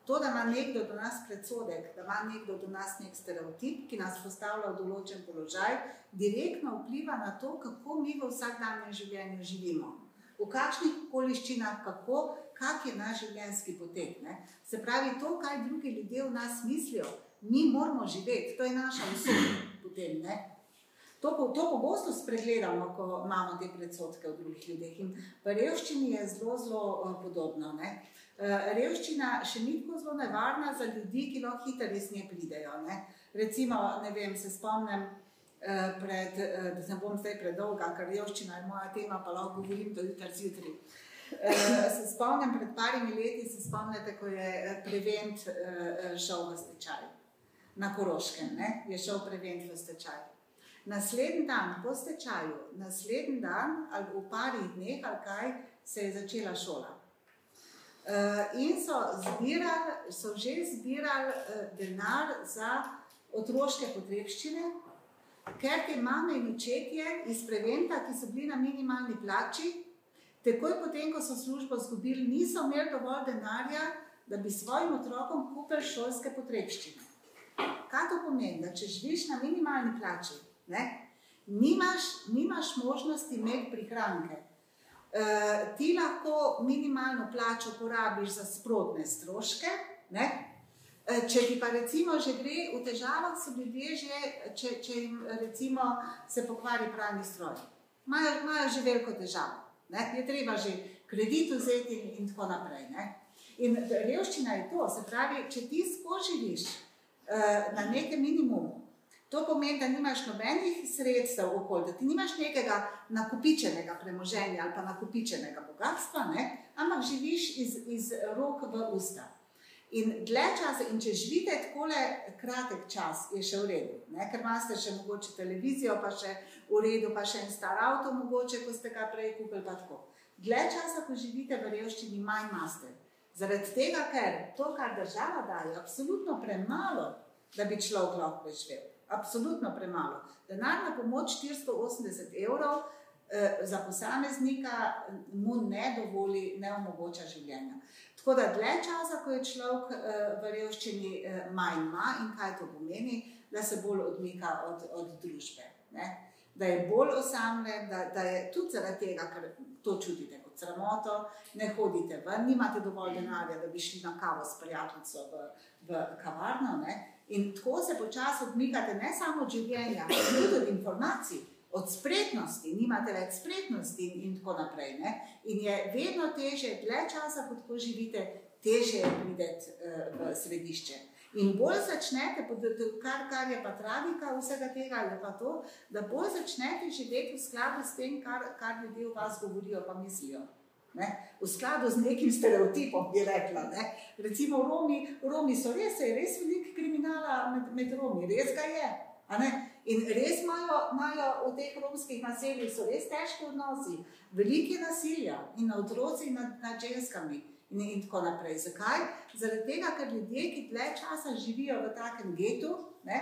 [SPEAKER 2] To, da ima nekdo do nas predsodek, da ima nekdo do nas nek stereotip, ki nas postavlja v določen položaj, direktno vpliva na to, kako mi v vsakdanjem življenju živimo. V kakšnih okoliščinah, kako, kak je naš življenjski potek. Ne? Se pravi, to, kaj drugi ljudje v nas mislijo, mi moramo živeti, to je naša usoda. To, to pogosto spregledamo, ko imamo te predsotke v drugih ljudeh. In v revščini je zelo, zelo uh, podobno. Ne? Uh, revščina še ni tako zelo nevarna za ljudi, ki lahko hitro iz nje pridejo. Ne? Recimo, ne vem, se spomnim, uh, pred, uh, da ne bom zdaj predolga, ker revščina je moja tema, pa lahko govorim to jutri zjutraj. Se spomnim, pred parimi leti se spomnite, ko je prevent šel v stečaj. Na Koroškem ne? je šel prevent v stečaj. Naslednji dan po stečaju, naslednji dan ali v parih dneh, ali kaj, se je začela šola. Uh, in so, zbirali, so že zbirali uh, denar za otroške potrebščine, ker te mame in očetje iz preventa, ki so bili na minimalni plači, takoj potem, ko so službo izgubili, niso imeli dovolj denarja, da bi svojim otrokom kupili šolske potrebščine. Kaj to pomeni? Da če živiš na minimalni plači, Ne? Nimaš, nimaš možnosti imeti prihranke. E, ti lahko minimalno plačo porabiš za sprotne stroške. Ne? E, če ti pa recimo že gre v težavah, so ljudje že, če, če jim recimo se pokvari pravni stroj, imajo, imajo že veliko težavo. Ne? Je treba že kredit vzeti in, in tako naprej. Ne? In revščina je to, se pravi, če ti skoživiš uh, na nekem minimumu, To pomeni, da nimaš nobenih sredstev okoli, da ti nimaš nekega nakupičenega premoženja ali pa nakupičenega bogatstva, ne? ampak živiš iz, iz rok v usta. In dlje časa, in če živite tako kratek čas, je še v redu, ne? ker imate še mogoče televizijo, pa še v redu, pa še en star avto, mogoče, ko ste ga prej kupili. Dlje časa, ko živite v revščini, manj imate. Zaradi tega, ker to, kar država daje, je absolutno premalo, da bi človek lahko preživel. Absolutno premalo. Denarna pomoč 480 evrov za posameznika mu ne dovoli, ne omogoča življenja. Tako da dlje časa, ko je človek eh, v revščini, eh, manj ima in kaj to pomeni, da se bolj odmika od, od družbe. Ne? Da je bolj osamljen, da, da je tudi zaradi tega, ker to čutite kot sramoto, ne hodite ven, nimate dovolj denarja, da bi šli na kavo s prijateljico v, v kavarno. Ne? In tako se počasi odmikate ne samo od življenja, ampak tudi od informacij, od spretnosti, nimate več spretnosti in, in tako naprej. Ne? In je vedno teže, dlje časa, kot ko živite, teže je prideti uh, v središče. In bolj začnete, kar, kar je pa tragika vsega tega, je pa to, da bolj začnete živeti v skladu s tem, kar, kar ljudje v vas govorijo, pa mislijo. Ne? V skladu z nekim stereotipom bi rekla. Ne? Recimo, Romi, Romi so res, je res veliko kriminala med, med Romi, res ga je. In res imajo, imajo v teh romskih naseljih res težke odnosi, velike nasilja in na otroci in nad, nad ženskami. In, in tako naprej. Zakaj? Zaradi tega, ker ljudje, ki dlje časa živijo v takem getu, ne,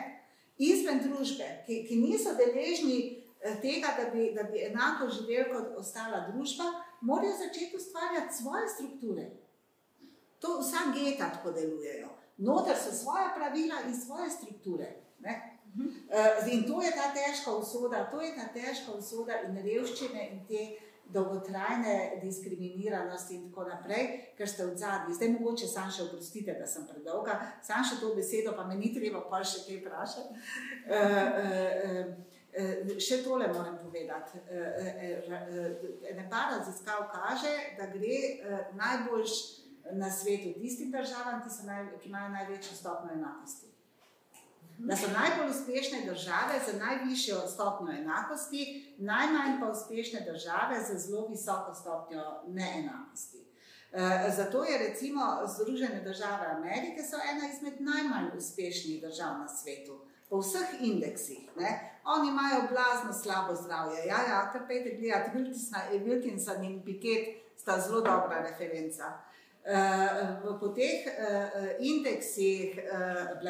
[SPEAKER 2] izven družbe, ki, ki niso deležni eh, tega, da bi, da bi enako živeli kot ostala družba, morajo začeti ustvarjati svoje strukture. To vsa geta tako delujejo. Noter so svoje pravila in svoje strukture. Ne? Uh, in to je ta težka usoda, to je ta težka usoda in revščine in te dolgotrajne diskriminiranosti in tako naprej, ker ste v zadnji. Zdaj mogoče sam še oprostite, da sem predolga, sam še to besedo, pa me ni treba pa še kaj vprašati. Uh, uh, uh, Eh, še tole moram povedati. Eh, eh, ene pa raziskav kaže, da gre najboljš na svetu tistim državam, ki, naj, ki imajo največjo stopno enakosti. Da so najbolj uspešne države z najvišjo stopnjo enakosti, najmanj pa uspešne države z zelo visoko stopnjo neenakosti. Eh, zato je recimo Združene države Amerike ena izmed najmanj uspešnih držav na svetu, po vseh indeksih. Ne? Oni imajo blazno slabo zdravje. Ja, ja, kar pejte gledati, Wilkinson in Piket sta zelo dobra referenca. Uh, po teh uh, indeksih uh,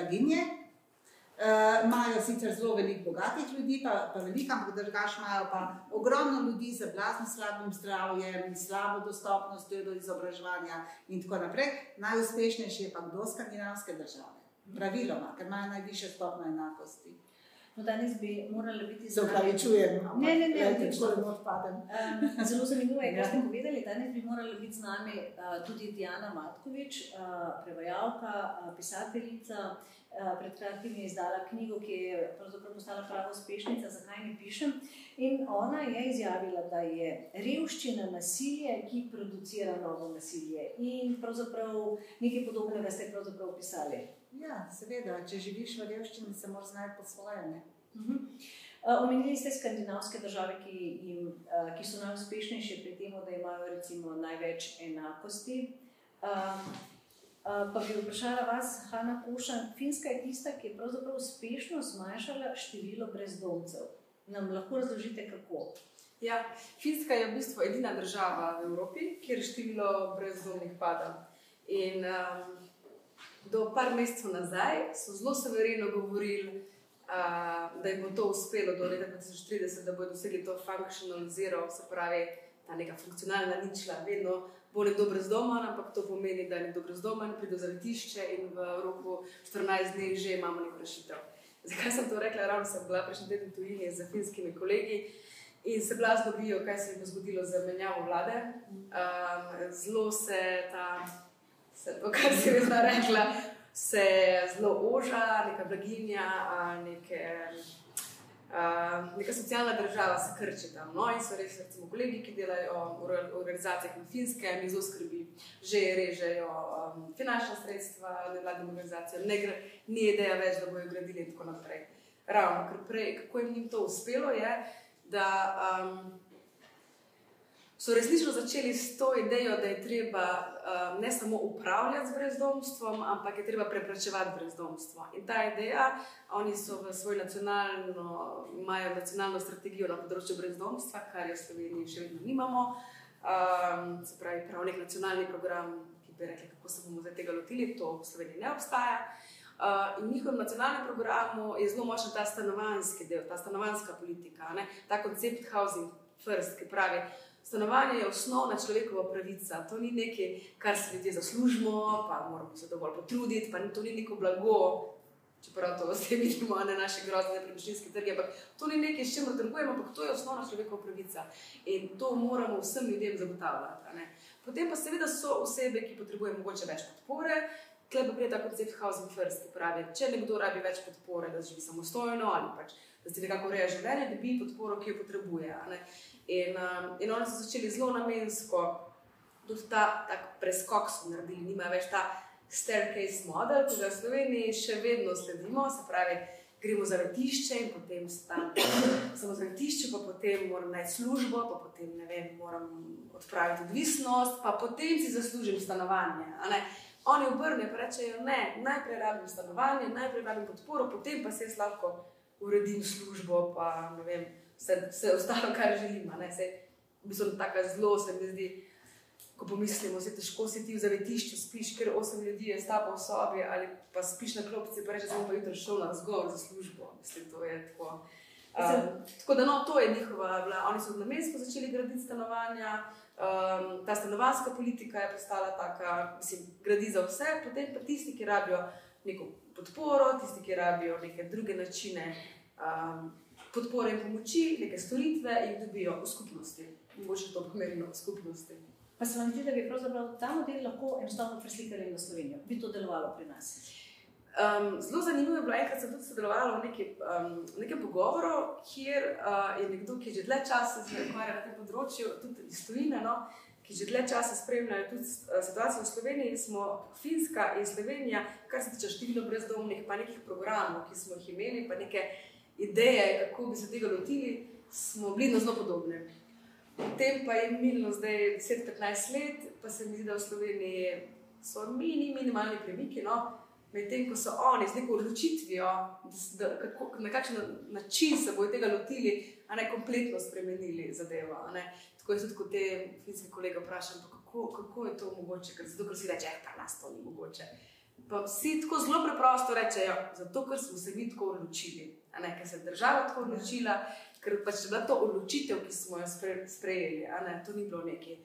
[SPEAKER 2] uh, imajo sicer zelo veliko bogatih ljudi, pa, pa veliko, ampak drugač imajo pa ogromno ljudi z blazno slabim zdravjem, slabo dostopnostjo do izobraževanja in tako naprej. Najuspešnejši je pa kdo skandinavske države, praviloma, ker imajo najviše stopno enakosti.
[SPEAKER 1] No, danes bi morali biti
[SPEAKER 2] zelo pravičujem.
[SPEAKER 1] Ne, ne, ne,
[SPEAKER 2] ne, ne, odpadem.
[SPEAKER 1] Um, zelo zanimivo je, kar ste povedali. Danes bi morali biti z nami uh, tudi Diana Matkovič, uh, prevajalka, uh, pisateljica. Uh, pred kratkim je izdala knjigo, ki je pravzaprav postala prava uspešnica, zakaj ne pišem. In ona je izjavila, da je revščina nasilje, ki producira novo nasilje. In pravzaprav nekaj podobnega ste pravzaprav opisali.
[SPEAKER 2] Ja, seveda, če živiš v revščini, se moraš znati po svoje. Uh
[SPEAKER 1] -huh. uh, omenili ste skandinavske države, ki, jim, uh, ki so najuspešnejše pri tem, da imajo recimo, največ enakosti. Uh, pa bi vprašala vas, Hanna Kušan, Finska je tista, ki je pravzaprav uspešno zmanjšala število brezdomcev. Nam lahko razložite, kako?
[SPEAKER 3] Ja, Finska je v bistvu edina država v Evropi, kjer število brezdomnih pada. In, um, do par mesecev nazaj so zelo severino govorili, uh, da jim bo to uspelo do leta 2030, da bodo dosegli to functional zero, se pravi, ta neka funkcionalna ničla, vedno bo nekdo brez doma, ampak to pomeni, da je nekdo brez doma in pride v zavetišče in v roku 14 dni že imamo neko rešitev. Zakaj sem to rekla? Ravno sem bila prejšnji teden tujini z finskimi kolegi. In se blazno bojijo, kaj se je zgodilo z menjavo vlade. Um, zelo se ta se kar si vedno rekla, se zelo oža, neka blaginja, neke, neka socialna država se krči tam. No, in so res, recimo, kolegi, ki delajo v organizacijah na finske, mi zelo skrbi, že režejo um, finančna sredstva, nevladne organizacije, ne gre, ni ideja več, da bojo gradili in tako naprej. Ravno, ker prej, kako jim je to uspelo, je, da um, so resnično začeli s to idejo, da je treba uh, ne samo upravljati z brezdomstvom, ampak je treba preprečevati brezdomstvo. In ta ideja, oni so v svoj nacionalno, imajo nacionalno strategijo na področju brezdomstva, kar je v Sloveniji še vedno nimamo. Um, se pravi, prav nek nacionalni program, ki bi rekli, kako se bomo zdaj tega lotili, to v Sloveniji ne obstaja. Uh, in njihovem nacionalnem programu je zelo močen ta stanovanski del, ta stanovanska politika, ne? ta koncept housing first, ki pravi, Stanovanje je osnovna človekova pravica, to ni nekaj, kar si ljudje zaslužimo, pa moramo se dovolj potruditi, pa to ni neko blago. Čeprav to vse vidimo na naši grozni nepremičninski trgi, ampak to ni nekaj, s čimer trgujemo, ampak to je osnovna človekova pravica in to moramo vsem ljudem zagotavljati. Potem pa seveda so osebe, ki potrebujejo mogoče več podpore. Klej pa pride ta koncept housing first, ki pravi, če nekdo rabi več podpore, da živi samostojno ali pač da si nekako ureja življenje, da bi podporo, ki jo potrebuje. In, um, in oni so začeli zelo namensko, tudi ta preskok so naredili, nima več ta staircase model, ki ga v Sloveniji še vedno sledimo. Se pravi, gremo za vrtišče in potem samo za vrtišče, pa potem moram najti službo, pa potem ne vem, moram odpraviti odvisnost, pa potem si zaslužim stanovanje. Oni obrnejo in rečejo: ne, najprej rabim stanovanje, najprej rabim podporo, potem pa se jaz lahko uredim službo, pa ne vem vse, vse ostalo, kar želim. V bistvu tako zelo se mi zdi, ko pomislimo, da je težko si ti v zavetišču, spiš, ker osem ljudi je stava v sobi ali pa spiš na klopci, pa rečeš, da bom pa jutri šel na razgovor za službo. Mislim, to je tako. Um, tako da, no, to je njihova bila. Oni so namensko začeli graditi stanovanja, um, ta stanovanska politika je postala taka, mislim, gradi za vse, potem pa tisti, ki rabijo neko podporo, tisti, ki rabijo neke druge načine. Um, podpore in pomoči, neke storitve in dobijo v skupnosti. Mogoče to pomeni v skupnosti.
[SPEAKER 1] Pa se vam zdi, da bi pravzaprav ta model lahko enostavno preslikali na Slovenijo? Bi to delovalo pri nas?
[SPEAKER 3] Um, zelo zanimivo je bilo, enkrat sem tudi sodelovala v neki, um, nekem pogovoru, kjer uh, je nekdo, ki je že dlje časa se ukvarja na tem področju, tudi iz Tunisa, no, ki že dlje časa spremljajo tudi eh, situacijo v Sloveniji, smo Finska in Slovenija, kar se tiče števila brezdomnih, pa nekih programov, ki smo jih imeli, pa neke ideje, kako bi se tega lotili, smo bili zelo podobni. Potem pa je minilo zdaj 10-15 let, pa se mi zdi, da v Sloveniji so mini, minimalni premiki. No? Medtem ko so oni z neko odločitvijo, da, kako, na kakšen način se bodo tega lotili, a ne kompletno spremenili zadevo. Tako je tudi, te finske kolege vprašam, kako, kako je to mogoče, ker zato ker si reče, da nas to ni mogoče. Pa vsi tako zelo preprosto rečejo, zato ker smo se mi tako odločili, ker se je država tako odločila, ker pač je bila to odločitev, ki smo jo sprejeli, ne, to ni bilo nekaj.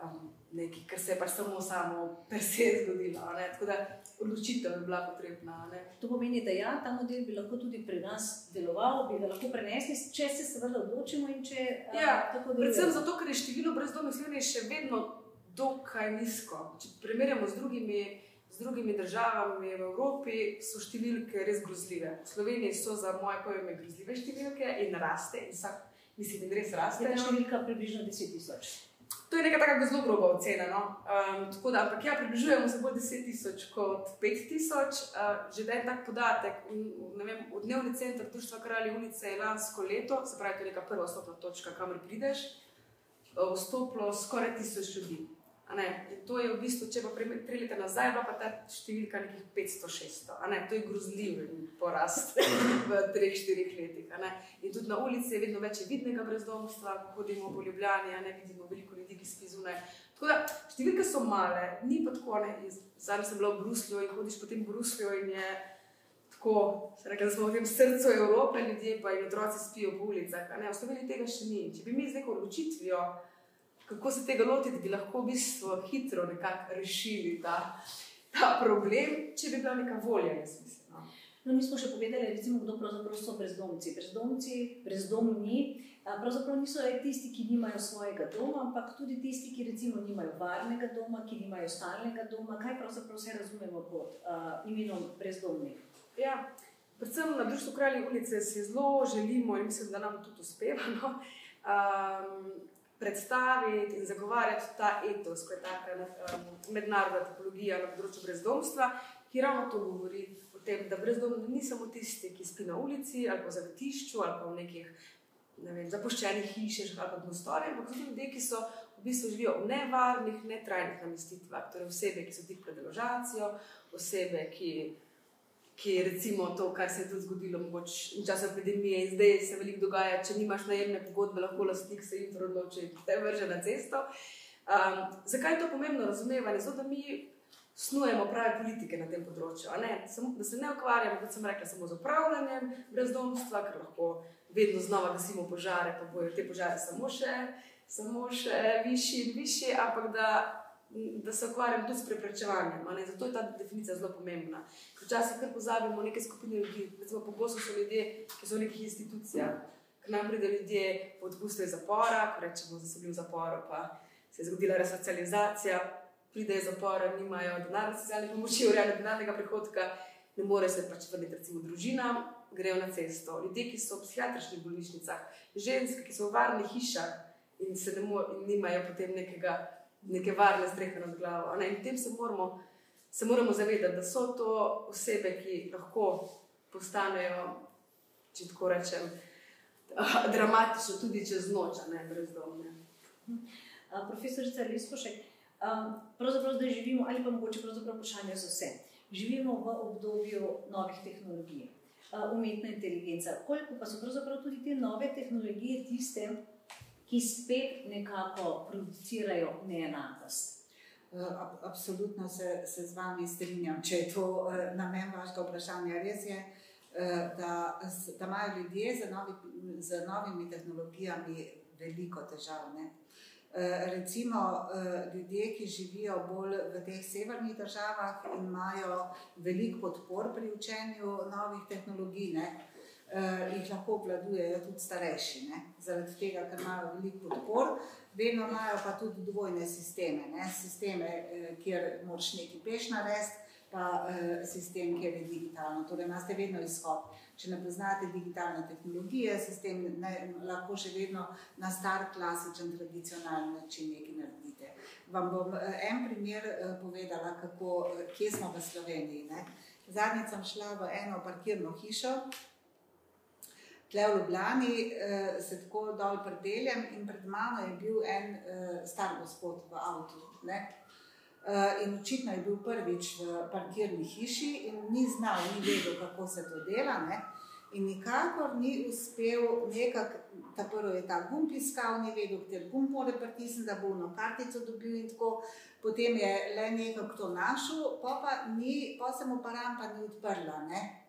[SPEAKER 3] Um, nekaj, kar se je pač samo samo per se zgodilo. Tako da odločitev je bila potrebna. Ne?
[SPEAKER 1] To pomeni, da ja, ta model bi lahko tudi pri nas deloval, bi ga lahko prenesli, če se seveda odločimo. Če,
[SPEAKER 3] ja, a, predvsem zato, ker je število brezdomnih Slovenije še vedno dokaj nizko. Če primerjamo z drugimi. Z drugimi državami v Evropi so številke res grozljive. V Sloveniji so za moje pojme grozljive številke in raste, in vsak, mislim, da res raste.
[SPEAKER 1] Je številka približno 10 tisoč.
[SPEAKER 3] To je neka tako zelo groba ocena. No? Um, tako da, ampak ja, približujemo se bolj 10 tisoč kot 5 tisoč. Uh, že da je tak podatek, vem, v dnevni center Društva Kralje Unice je lansko leto, se pravi, to je neka prva stopna točka, kamor prideš, uh, vstopilo skoraj tisoč ljudi. To je v bistvu, če pa tri leta nazaj, pa ta številka nekih 500-600. To je grozljiv porast v 3-4 letih. In tudi na ulici je vedno več vidnega brezdomstva, ko hodimo po Ljubljani, ne vidimo veliko ljudi, ki spi zunaj. Tako da številke so male, ni pa tako. Zdaj sem bila v Bruslju in hodiš po tem Bruslju in je. Tako, rekla, smo v tem srcu Evrope, ljudje pa jim otroci spijo po ulicah. V Sloveniji tega še ni. Če bi mi z neko odločitvijo kako se tega lotiti, bi lahko v bistvu hitro rešili ta, ta problem, če bi bila neka volja.
[SPEAKER 1] No. no, mi smo še povedali, recimo, kdo pravzaprav so brezdomci. Brezdomci, brezdomni, pravzaprav niso le tisti, ki nimajo svojega doma, ampak tudi tisti, ki recimo nimajo varnega doma, ki nimajo stalnega doma. Kaj pravzaprav vse razumemo pod uh, imenom brezdomni?
[SPEAKER 3] Ja, predvsem na društvu Kraljev ulice si zelo želimo in mislim, da nam tudi uspeva. No? Um, predstaviti in zagovarjati ta etos, kot je ta um, mednarodna tipologija na področju brezdomstva, ki ravno to govori o tem, da brezdomni ni samo tisti, ki spi na ulici ali pa v zavetišču ali pa v nekih ne vem, zapuščenih hišah ali pa v mostorjih, ampak tudi ljudje, ki so v bistvu živijo v nevarnih, netrajnih namestitvah, torej osebe, ki so tik pred deložacijo, osebe, ki ki je recimo to, kar se je tudi zgodilo v času epidemije in zdaj se veliko dogaja, če nimaš najemne pogodbe, lahko lastnik se jim odloči, da te vrže na cesto. Um, zakaj je to pomembno razumevanje? Zato, da mi snujemo prave politike na tem področju. Samo, da se ne ukvarjamo, kot sem rekla, samo z upravljanjem brezdomstva, ker lahko vedno znova gasimo požare, pa bojo te požare samo še, samo še višji in višji, ampak da da se ukvarjam tudi s preprečevanjem. Zato je ta definicija zelo pomembna. Včasih kar pozabimo neke skupine ljudi, recimo pogosto so ljudje, ki so v nekih institucijah. K nam pride ljudje po odpustu iz zapora, ko rečemo, da so bili v zaporu, pa se je zgodila resocializacija, pride iz zapora, nimajo denarne socialne pomoči, urejene denarnega prihodka, ne morejo se pač vrniti recimo družinam, grejo na cesto. Ljudje, ki so v psihiatričnih bolnišnicah, ženske, ki so v varnih hišah in, ne more, in nimajo potem nekega neke varne strehe nad glavo. In tem se moramo, se moramo zavedati, da so to osebe, ki lahko postanejo, če tako rečem, dramatično tudi čez noč, ne brezdomne.
[SPEAKER 1] Profesorica Liskošek, pravzaprav zdaj živimo, ali pa mogoče pravzaprav vprašanje za vse. Živimo v obdobju novih tehnologij, umetna inteligenca. Koliko pa so pravzaprav tudi te nove tehnologije tiste, ki spet nekako producirajo neenakost.
[SPEAKER 2] Uh, absolutno se, se z vami strinjam, če je to uh, namen vašega vprašanja. Res je, uh, da, da imajo ljudje z, novi, z novimi tehnologijami veliko težav. Ne? Recimo ljudje, ki živijo bolj v teh severnih državah in imajo veliko podpor pri učenju novih tehnologij, ne, uh, jih lahko obvladujejo tudi starejši, ne? zaradi tega, ker imajo veliko podpor, vedno imajo pa tudi dvojne sisteme, ne? sisteme, uh, kjer moraš nekaj peš narediti, pa uh, sistem, ki je digitalno. Torej, imate vedno izhod. Če ne poznate digitalne tehnologije, sistem ne, lahko še vedno na star, klasičen, tradicionalen način nekaj naredite. Vam bom uh, en primer uh, povedala, kako, uh, kje smo v Sloveniji. Ne? Zadnjič sem šla v eno parkirno hišo, tle v Ljubljani, uh, se tako dol predeljem in pred mano je bil en uh, star gospod v avtu. Ne? Uh, in očitno je bil prvič v parkirni hiši in ni znal, ni vedel, kako se to dela. Ne? In nikakor ni uspel, nekako, ta prvi je ta gumb iskal, ni vedel, kje gumb mora pritisniti, da bo eno kartico dobil in tako. Potem je le nekako to našel, pa, pa, ni, pa se mu pa rampa ni odprla. Uh,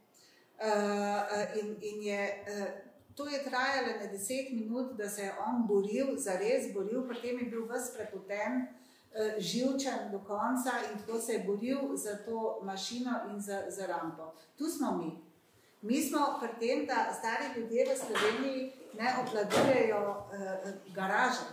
[SPEAKER 2] in, in je, uh, to je trajalo na deset minut, da se je on boril, zares boril, potem je bil vse prepoten. Eh, živčen do konca in tako se je boril za to mašino in za, za rampo. Tu smo mi. Mi smo pri tem, da stari ljudje v Sloveniji ne obvladujejo uh, garaže.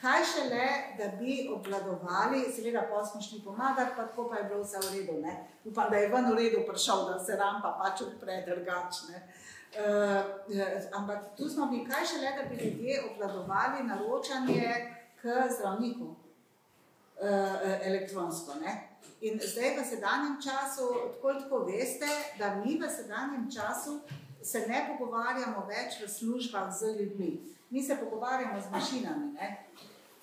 [SPEAKER 2] Kaj šele, da bi obvladovali, seveda, šli pomagati, pa tako pa je bilo vse v redu. Ne? Upam, da je ven v redu prišel, da se rampa pač odpre drugačne. Uh, ampak tu smo mi, kaj šele, da bi ljudje obvladovali naročanje k zdravniku. Eh, elektronsko. Ne? In zdaj v sedanjem času, tako tako veste, da mi v sedanjem času se ne pogovarjamo več v službah z ljudmi. Mi se pogovarjamo z mašinami. Ne?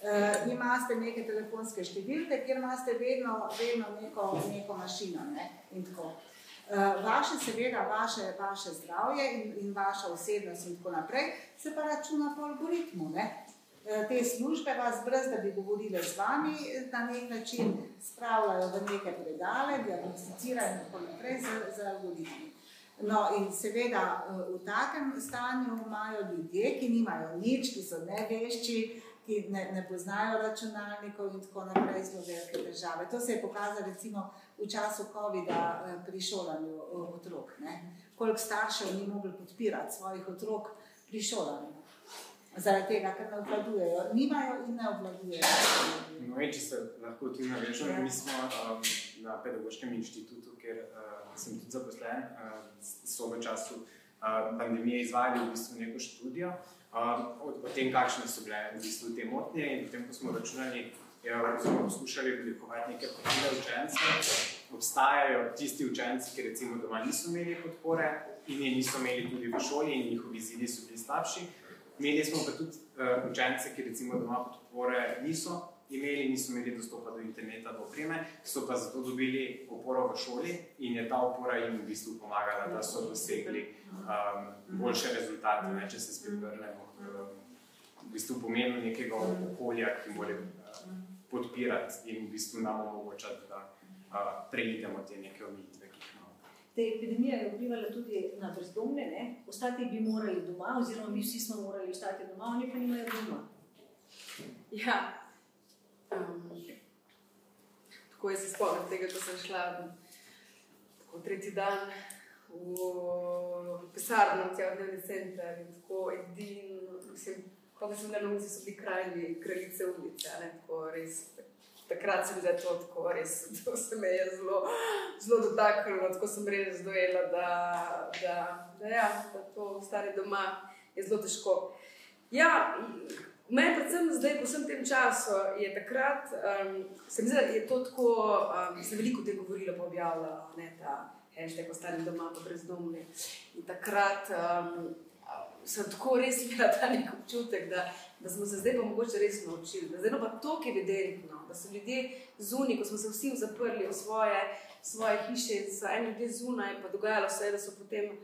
[SPEAKER 2] Uh, imate neke telefonske številke, kjer imate vedno, vedno neko, neko mašino. Ne? Uh, vaše, seveda, vaše, vaše zdravje in, in vaša osebnost, in tako naprej, se pa računa po algoritmu. Ne? Eh, te službe vas, brez da bi govorili z vami, na nek način spravljajo v neke predale, diagnosticirajo in tako naprej z, z algoritmi. No, in seveda v takem stanju imajo ljudje, ki nimajo nič, ki so nevešči, ki ne, ne poznajo računalnikov in tako naprej, zelo velike težave. To se je pokazalo recimo v času COVID-a eh, pri šolanju otrok. Koliko staršev ni mogli podpirati svojih otrok pri šolanju zaradi tega, ker ne obvladujejo, nimajo in ne obvladujejo.
[SPEAKER 4] No, če se lahko tudi navežem, ja. mi smo um, na Pedagoškem inštitutu, kjer uh, sem tudi zaposlen, uh, so v času uh, pandemije izvajali v bistvu neko študijo uh, o, tem, kakšne so bile v bistvu te motnje in potem, ko smo računali, smo poskušali oblikovati neke profile učence. Obstajajo tisti učenci, ki recimo doma niso imeli podpore in je niso imeli tudi v šoli in njihovi izidi so bili slabši. Imeli smo pa tudi uh, učence, ki recimo doma podpore niso imeli, niso imeli dostopa do interneta, do opreme, so pa zato dobili oporo v šoli in je ta opora jim v bistvu pomagala, da so dosegli um, boljše rezultate, ne, če se spet vrnemo um, v bistvu pomenu nekega okolja, ki mora uh, podpirati in v bistvu nam omogočati, da uh, preidemo te neke omejitve.
[SPEAKER 1] Ta epidemija je vplivala tudi na brezdomne, ne? ostati bi morali doma, oziroma mi vsi smo morali ostati doma, oni pa nimajo doma.
[SPEAKER 3] Ja. Um, tako je se spomnil tega, ko sem šla tako tretji dan v pisarno, v celodnevni center in tako edino, mislim, kako sem novici, so bili kralji, kraljice ulice, ne, tako res takrat se mi je to tako res, to se me je zelo, zelo dotaknilo, tako sem res dojela, da, da, da, ja, da to stari doma je zelo težko. Ja, Meni, predvsem zdaj, po vsem tem času, je takrat, um, se mi zdi, da je to tako, um, se veliko te govorilo, pa objavljalo, ne ta hashtag, ostali doma, pa brezdomni. In takrat um, sem tako res imela ta nek občutek, da, da smo se zdaj pa mogoče res naučili, da zdaj pa to, ki je evidentno, da so ljudje zunaj, ko smo se vsi zaprli v svoje, svoje hiše in so eni ljudje zunaj, pa dogajalo se je, da so potem,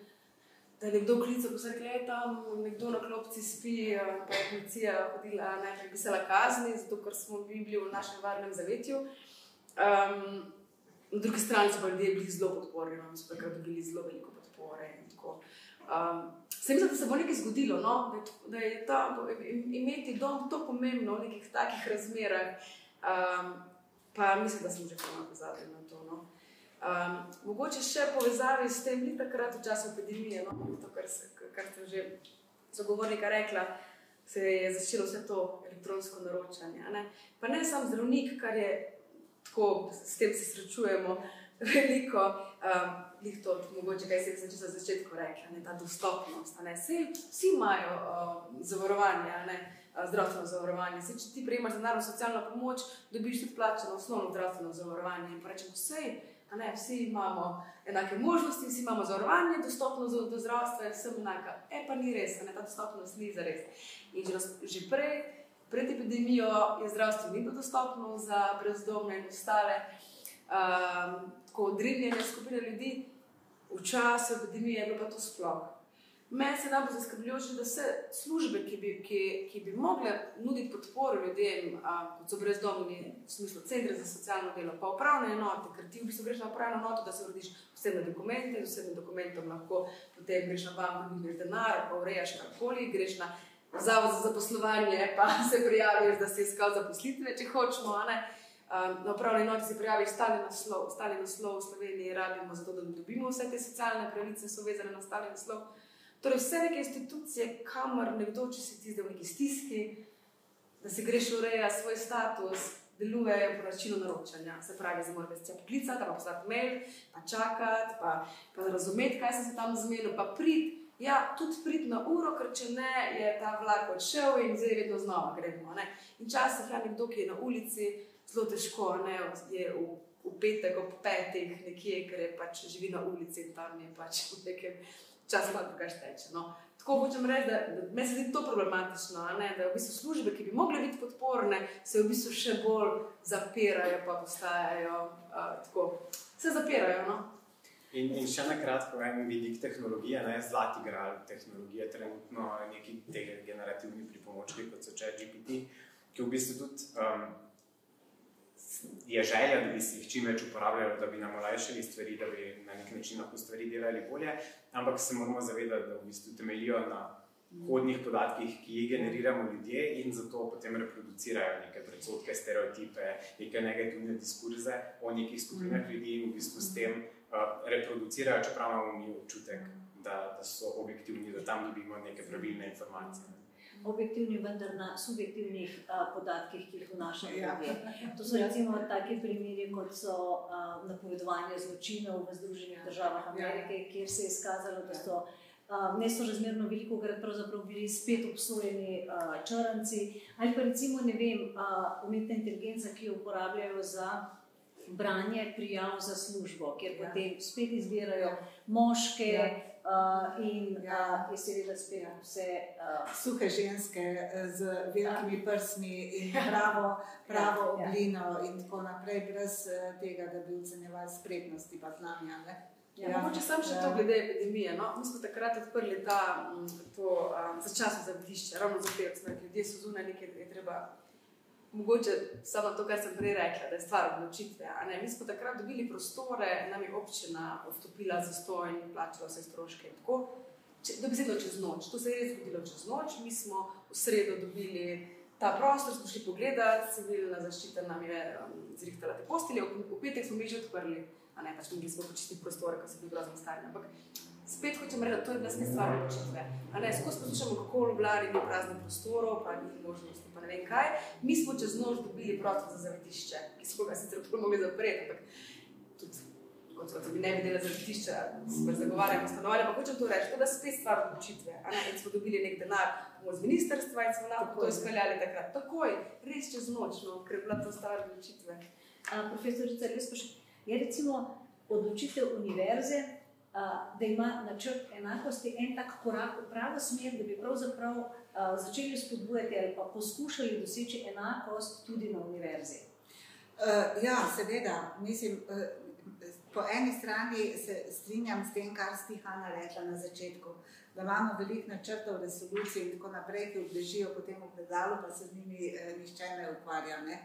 [SPEAKER 3] da je nekdo klical, da je tam nekdo na klopci spi, pa je policija hodila, najprej pisala kazni, zato ker smo bili v našem varnem zavetju. Um, na drugi strani so pa ljudje bili zelo podporni, no, so takrat dobili zelo veliko podpore. Um, Se mi zdi, da se bo nekaj zgodilo, no? da je ta, imeti dom to pomembno v nekih takih razmerah. Um, pa mislim, da smo že pozabili na to. Um, mogoče še povezavi s tem, ni takrat v času epidemije, no? to, kar, se, kar ste že zagovornika rekla, se je začelo vse to elektronsko naročanje. Ne? Pa ne samo zdravnik, kar je tako, s tem se srečujemo veliko, jih um, to, mogoče kaj se je za začetku rekla, ne, ta dostopnost. Ne, Sej, vsi imajo uh, zavarovanje, ne, uh, zdravstveno zavarovanje. Sej, če ti prejmaš denarno socialno pomoč, dobiš tudi plačeno osnovno zdravstveno zavarovanje. In rečemo, vse. Ne, vsi imamo enake možnosti, vsi imamo zavarovanje, dostopnost do, do zdravstva je vsem enaka. E pa ni res, ne, ta dostopnost ni za res. In že, že prej, pred epidemijo, je zdravstvo ni bilo dostopno za brezdomne in ostale um, tako odrinjene skupine ljudi, v času epidemije je bilo pa to sploh. Meni se najbolj zaskrbljujoče, da vse službe, ki bi, ki, ki bi mogle nuditi podporo ljudem, a, kot so brezdomni, v smislu centra za socialno delo, pa upravne enote, ker ti v bistvu greš na upravno enoto, da se urediš vse dokumente, z vsem dokumentom lahko potem greš na banko, dobiš denar, pa urejaš karkoli, greš na zavod za zaposlovanje, pa se prijaviš, da si iskal zaposlitve, če hočemo. Na upravni enoti se prijavi stali naslov, stali naslov v Sloveniji, rabimo zato, da dobimo vse te socialne pravice, so vezane na stali naslov. Torej, vse neke institucije, kamor nekdo, če si ti zdaj v neki stiski, da si greš urejati svoj status, delujejo po načinu naročanja. Se pravi, za morate se poklicati, pa poslati mail, pa čakati, pa, pa razumeti, kaj se tam zmenilo, pa prid. Ja, tudi prid na uro, ker če ne, je ta vlak odšel in zdaj vedno znova gremo. Ne? In časih je nekdo, ki je na ulici, zelo težko, ne, je v, v petek ob petih nekje, ker je pač živi na ulici in tam je pač v nekem času, da ga šteče. No. Tako hočem reči, da, da me se zdi to problematično, ne, da v bistvu službe, ki bi mogle biti podporne, se v bistvu še bolj zapirajo, pa postajajo uh, tako, se zapirajo. No.
[SPEAKER 4] In, in še na kratko, en vidik tehnologije, ne zlati gral tehnologije, trenutno neki te generativni pripomočki, kot so ChatGPT, ki v bistvu tudi um, je želja, da bi se jih čim več uporabljali, da bi nam olajšali stvari, da bi na nek način lahko stvari delali bolje, ampak se moramo zavedati, da v bistvu temeljijo na hodnih podatkih, ki jih generiramo ljudje in zato potem reproducirajo neke predsotke, stereotipe, neke negativne diskurze o nekih skupinah ljudi in v bistvu s tem uh, reproducirajo, čeprav imamo mi občutek, da, da so objektivni, da tam dobimo neke pravilne informacije
[SPEAKER 1] objektivni, vendar na subjektivnih a, podatkih, ki jih vnašamo ja. ljudje. To so recimo taki primeri, kot so a, napovedovanje zločinov v Združenih državah ja. Amerike, kjer se je izkazalo, da so nesorazmerno veliko krat bili spet obsojeni črnci, ali pa recimo ne vem, umetna inteligenca, ki jo uporabljajo za. Branje prijav za službo, kjer ja. potem spet izbirajo moške, ja. Uh, in ja. uh, je seveda spet vse. Uh,
[SPEAKER 2] Suhe ženske z velikimi ja. prsmi in pravo, pravo ja. oblino, ja. in tako naprej, brez tega, da bi ocenjevali spretnosti, pa znanja.
[SPEAKER 3] Ja, ja, mogoče samo še ja. to, glede epidemije. No? Mi smo takrat odprli ta, to um, začasno zavodišče, ravno zato, ker ljudje so zunaj, nekaj je treba mogoče samo to, kar sem prej rekla, da je stvar odločitve. Mi smo takrat dobili prostore, nam je občina odstopila za sto in plačala vse stroške. Dobesedno čez noč, to se je res zgodilo čez noč. Mi smo v sredo dobili ta prostor, smo šli pogledati, civilna zaščita nam je um, zrihtala te postelje, v petek smo mi že odprli, a ne pač mi smo počistili prostore, ker so bili grozno stari spet hočem reči, da to je bila spet stvar odločitve. Skozi poslušamo, kako v Ljubljani ni praznih prostorov, pa ni možnosti, pa ne vem kaj. Mi smo čez noč dobili prostor za zavetišče, ki smo ga sicer lahko mogli zapreti, ampak tudi kot so bi ne videli zavetišča, se pa zagovarjamo stanovanje. Pa hočem to reči, to je spet stvar odločitve. In smo dobili nek denar od ministrstva in smo lahko to izpeljali takrat. Takoj, res čez noč, no, ker je bila to stvar odločitve.
[SPEAKER 1] Profesorica, res pa še, je recimo odločitev univerze, da ima načrt enakosti en tak korak v pravo smer, da bi pravzaprav začeli spodbujati ali pa poskušali doseči enakost tudi na univerzi.
[SPEAKER 2] Uh, ja, seveda. Mislim, uh, po eni strani se strinjam s tem, kar ste Hanna rekla na začetku, da imamo veliko načrtov, resolucij in tako naprej, ki obležijo potem v predalu, pa se z njimi uh, nihče ne ukvarja. Ne?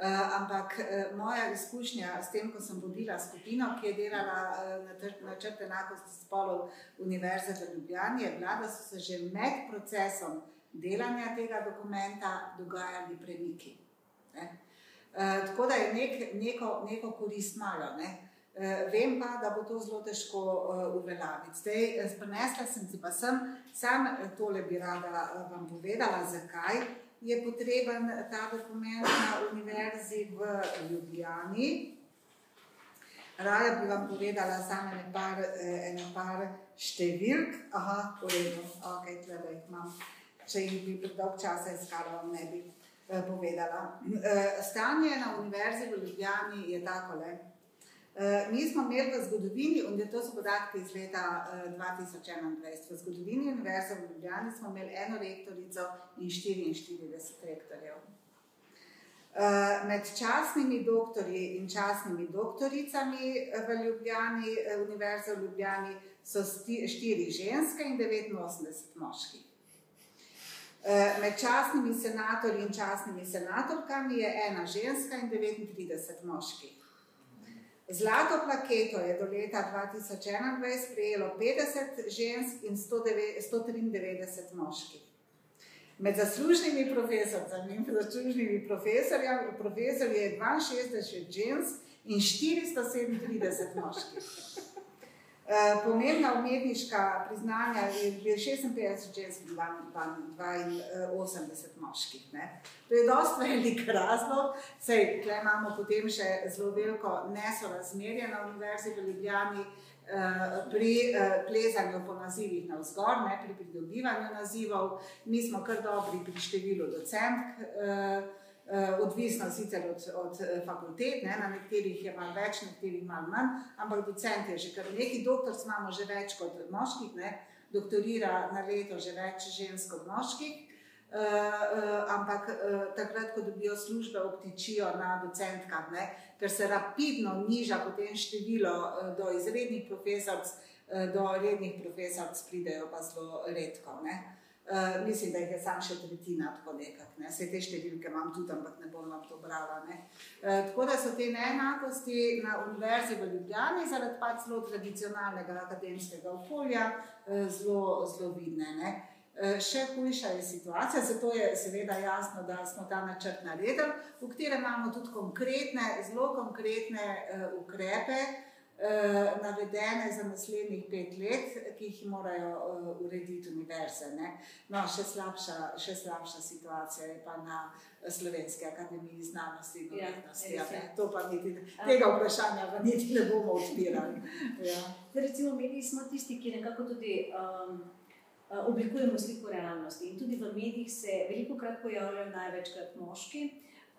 [SPEAKER 2] Uh, Uh, ampak uh, moja izkušnja s tem, ko sem vodila skupino, ki je delala uh, na črte enakosti spolov Univerze v Ljubljani, je bila, da so se že med procesom delanja tega dokumenta dogajali premiki. Uh, tako da je nek, neko, neko korist malo. Ne? Uh, vem pa, da bo to zelo težko uh, uveljaviti. Zdaj, sprenesla sem si pa sem, sam tole bi rada uh, vam povedala, zakaj je potreben ta dokument na Univerzi v Ljubljani. Raje bi vam povedala samo ene par, ene par številk. Aha, v redu, ok, tle jih imam. Če jih bi predolg časa iskala, vam ne bi povedala. Stanje na Univerzi v Ljubljani je takole. Mi smo imeli v zgodovini, in to so podatki iz leta 2021, v zgodovini Univerze v Ljubljani smo imeli eno rektorico in 44 rektorjev. Eh, med časnimi doktorji in časnimi doktoricami v Ljubljani, eh, Univerze v Ljubljani, so štiri ženske in 89 moških. Eh, med časnimi senatorji in časnimi senatorkami je ena ženska in 39 moških. Zlato plaketo je do leta 2021 prejelo 50 žensk in 193 moških. Med zaslužnimi profesorji in zaslužnimi profesorji je 62 žensk in 437 moških. Eh, pomembna umetniška priznanja je 56 žensk in 82 moških. Ne. To je dosta velik razlog, saj imamo potem še zelo veliko nesorazmerje na Univerzi v Ljubljani, Eh, pri plezanju po nazivih na vzgor, ne pri pridobivanju nazivov. Mi smo kar dobri pri številu docentk, uh, odvisno sicer od, od fakultet, ne, na nekaterih je malo več, na nekaterih malo manj, ampak docent je že kar nekaj, doktor imamo že več kot moških, ne, doktorira na leto že več žensk kot moških. Uh, uh, ampak uh, takrat, ko dobijo službe, obtičijo na docentkah, ne, ker se rapidno niža potem število uh, do izrednih profesorc, uh, do rednih profesorc, pridejo pa zelo redko. Uh, mislim, da jih je samo še tretjina, tako nekako. Ne. Vse te številke imam tudi, ampak ne bom vam to brala. Uh, tako da so te neenakosti na Univerzi v Ljubljani zaradi pač zelo tradicionalnega akademskega okolja uh, zelo, zelo vidne. Ne. Še hujša je situacija, zato je seveda jasno, da smo ta načrt naredili, v katerem imamo tudi konkretne, zelo konkretne uh, ukrepe, uh, navedene za naslednjih pet let, ki jih morajo uh, urediti univerze. Ne? No, še slabša, še slabša situacija je pa na Slovenski akademiji znanosti in ja, umetnosti. Ja, ja, to pa niti, tega vprašanja pa niti ne bomo odpirali. Ja.
[SPEAKER 1] Recimo, mi smo tisti, ki nekako tudi. Um, Eh, oblikujemo sliko realnosti. In tudi v medijih se veliko krat pojavljajo največkrat moški.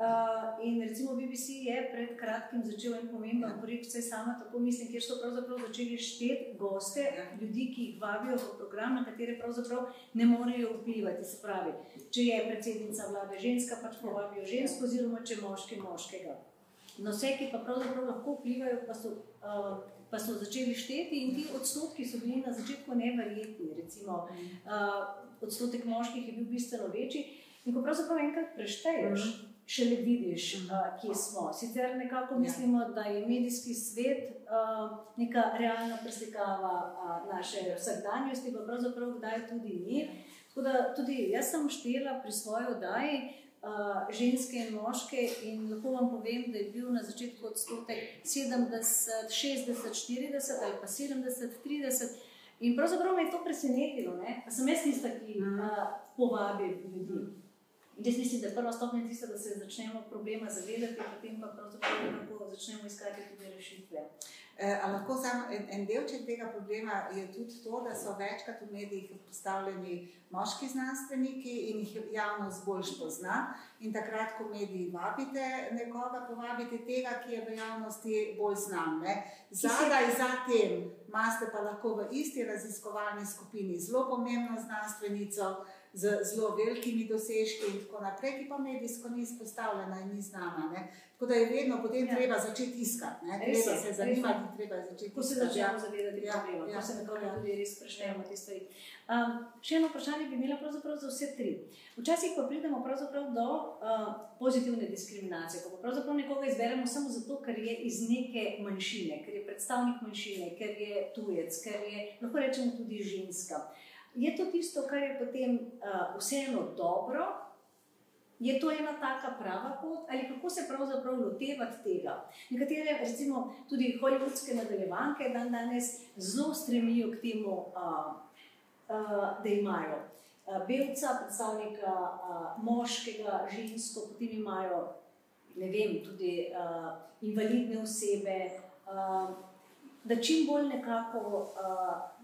[SPEAKER 1] Uh, in recimo BBC je pred kratkim začel en pomemben projekt, vse sama tako mislim, kjer so pravzaprav začeli šteti goste, ljudi, ki jih vabijo v program, na katere pravzaprav ne morejo vplivati. Se pravi, če je predsednica vlade ženska, pač povabijo žensko, oziroma če moški moškega. No, vse, ki pa pravzaprav lahko vplivajo, pa so uh, pa so začeli šteti in ti odstotki so bili na začetku neverjetni. Recimo, uh, odstotek moških je bil bistveno večji. In ko pravzaprav enkrat prešteješ, mm. Šele vidiš, uh, kje smo. Sicer nekako ja. mislimo, da je medijski svet uh, neka realna preslikava uh, naše vsakdanjosti, pa pravzaprav kdaj tudi ni. Tako da tudi jaz sem štela pri svoji oddaji ženske in moške. In lahko vam povem, da je bil na začetku odstotek 70, 60, 40 ali pa 70, 30. In pravzaprav me je to presenetilo, da sem jaz tista, ki uh, povabi ljudi. In jaz mislim, da je prva stopnja tista, da se začnemo problema zavedati, potem pa pravzaprav začnemo iskati tudi rešitve.
[SPEAKER 2] Eh, lahko samo en, en delček tega problema je tudi to, da so večkrat v medijih postavljeni moški znanstveniki in jih javnost bolj pozna. In takrat, ko mediji vabite nekoga, povabite tega, ki je v javnosti bolj znan. Zadaj za tem imate pa lahko v isti raziskovalni skupini zelo pomembno znanstvenico z zelo velikimi dosežki in tako naprej, ki pa medijsko ni izpostavljena in ni znana. Ne? Tako da je vedno potem ja. treba začeti iskati, ne? treba se zanimati, treba začeti.
[SPEAKER 1] Ko se začnemo zavedati ja, problema, ja, ko se nekako ja. tudi res sprašujemo te stvari. Um, še eno vprašanje bi imela pravzaprav za vse tri. Včasih pa pridemo do uh, pozitivne diskriminacije, ko pravzaprav nekoga izberemo samo zato, ker je iz neke manjšine, ker je predstavnik manjšine, ker je tujec, ker je lahko rečemo tudi ženska. Je to tisto, kar je potem uh, vseeno dobro, je to ena taka prava pot, ali kako se pravzaprav lotevati tega. Nekatere, recimo, tudi holivudske nadaljevanke, dan danes zelo stremijo k temu, uh, uh, da imajo uh, belca, predstavnika uh, moškega, žensko, potem imajo vem, tudi uh, invalidne osebe. uh, da čim bolj nekako uh,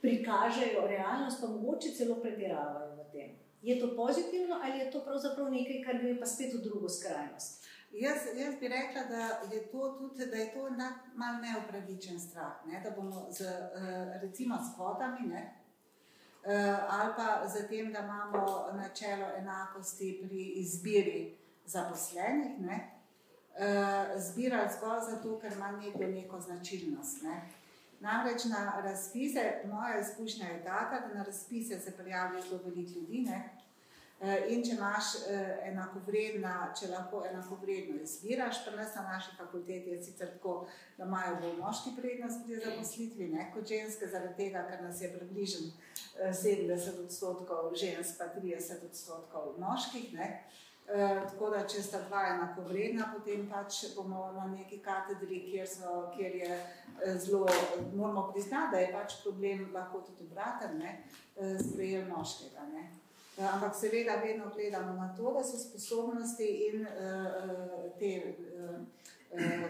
[SPEAKER 1] prikažejo realnost, pa mogoče celo pretiravajo v tem. Je to pozitivno ali je to pravzaprav nekaj, kar gre pa spet v drugo skrajnost?
[SPEAKER 2] Jaz, jaz bi rekla, da je to tudi da je to malo neopravičen strah, ne? da bomo z uh, recimo s kvotami uh, ali pa z tem, da imamo načelo enakosti pri izbiri zaposlenih, uh, zbirali zgolj zato, ker ima nekdo neko značilnost. Ne? Namreč na razpise, moja izkušnja je taka, da na razpise se prijavi zelo veliko ljudi. Ne? Eh, in če imaš eh, enakovredna, če lahko enakovredno izbiraš, pa nas na naši fakulteti je sicer tako, da imajo bolj moški prednost pri zaposlitvi, ne kot ženske, zaradi tega, ker nas je približen 70 eh, odstotkov žensk, pa 30 odstotkov moških. Ne. Tako da, če sta dva enakovredna, potem pač bomo na neki katedri, kjer, so, kjer je zelo, moramo priznati, da je pač problem lahko tudi obraten, sprejel moškega. Ne. Eh, ampak seveda vedno gledamo na to, da so sposobnosti in te,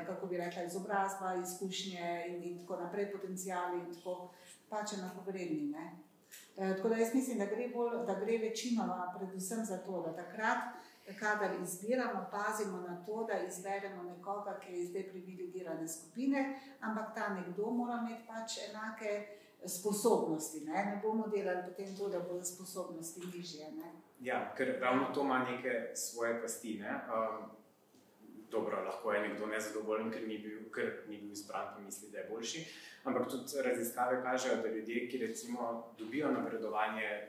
[SPEAKER 2] kako bi rekla, izobrazba, izkušnje in, in tako naprej, potencijali in tako pač enakovredni. Uh, tako da jaz mislim, da gre, bolj, da gre večinoma predvsem za to, da takrat, kadar izbiramo, pazimo na to, da izberemo nekoga, ki je iz deprivilegirane skupine, ampak ta nekdo mora imeti pač enake sposobnosti. Ne? ne bomo delali potem to, da bodo sposobnosti nižje. Ne?
[SPEAKER 4] Ja, ker ravno to ima neke svoje pasti. Ne? Um, dobro, lahko je nekdo nezadovoljen, ker ni bil, ker ni bil izbran, pa misli, da je boljši. Ampak tudi raziskave kažejo, da ljudje, ki recimo dobijo napredovanje,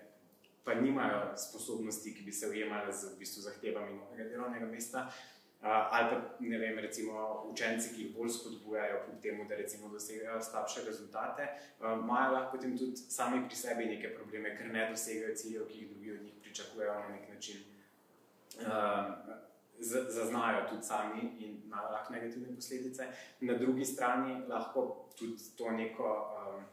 [SPEAKER 4] pa nimajo sposobnosti, ki bi se ujemali z v bistvu zahtevami novega delovnega mesta, ali pa ne vem, recimo učenci, ki jih bolj spodbujajo k temu, da recimo dosegajo slabše rezultate, imajo lahko potem tudi sami pri sebi neke probleme, ker ne dosegajo ciljev, ki jih drugi od njih pričakujejo na nek način. Zaznajo tudi sami in imajo lahko negativne posledice. Na drugi strani lahko tudi to neko um,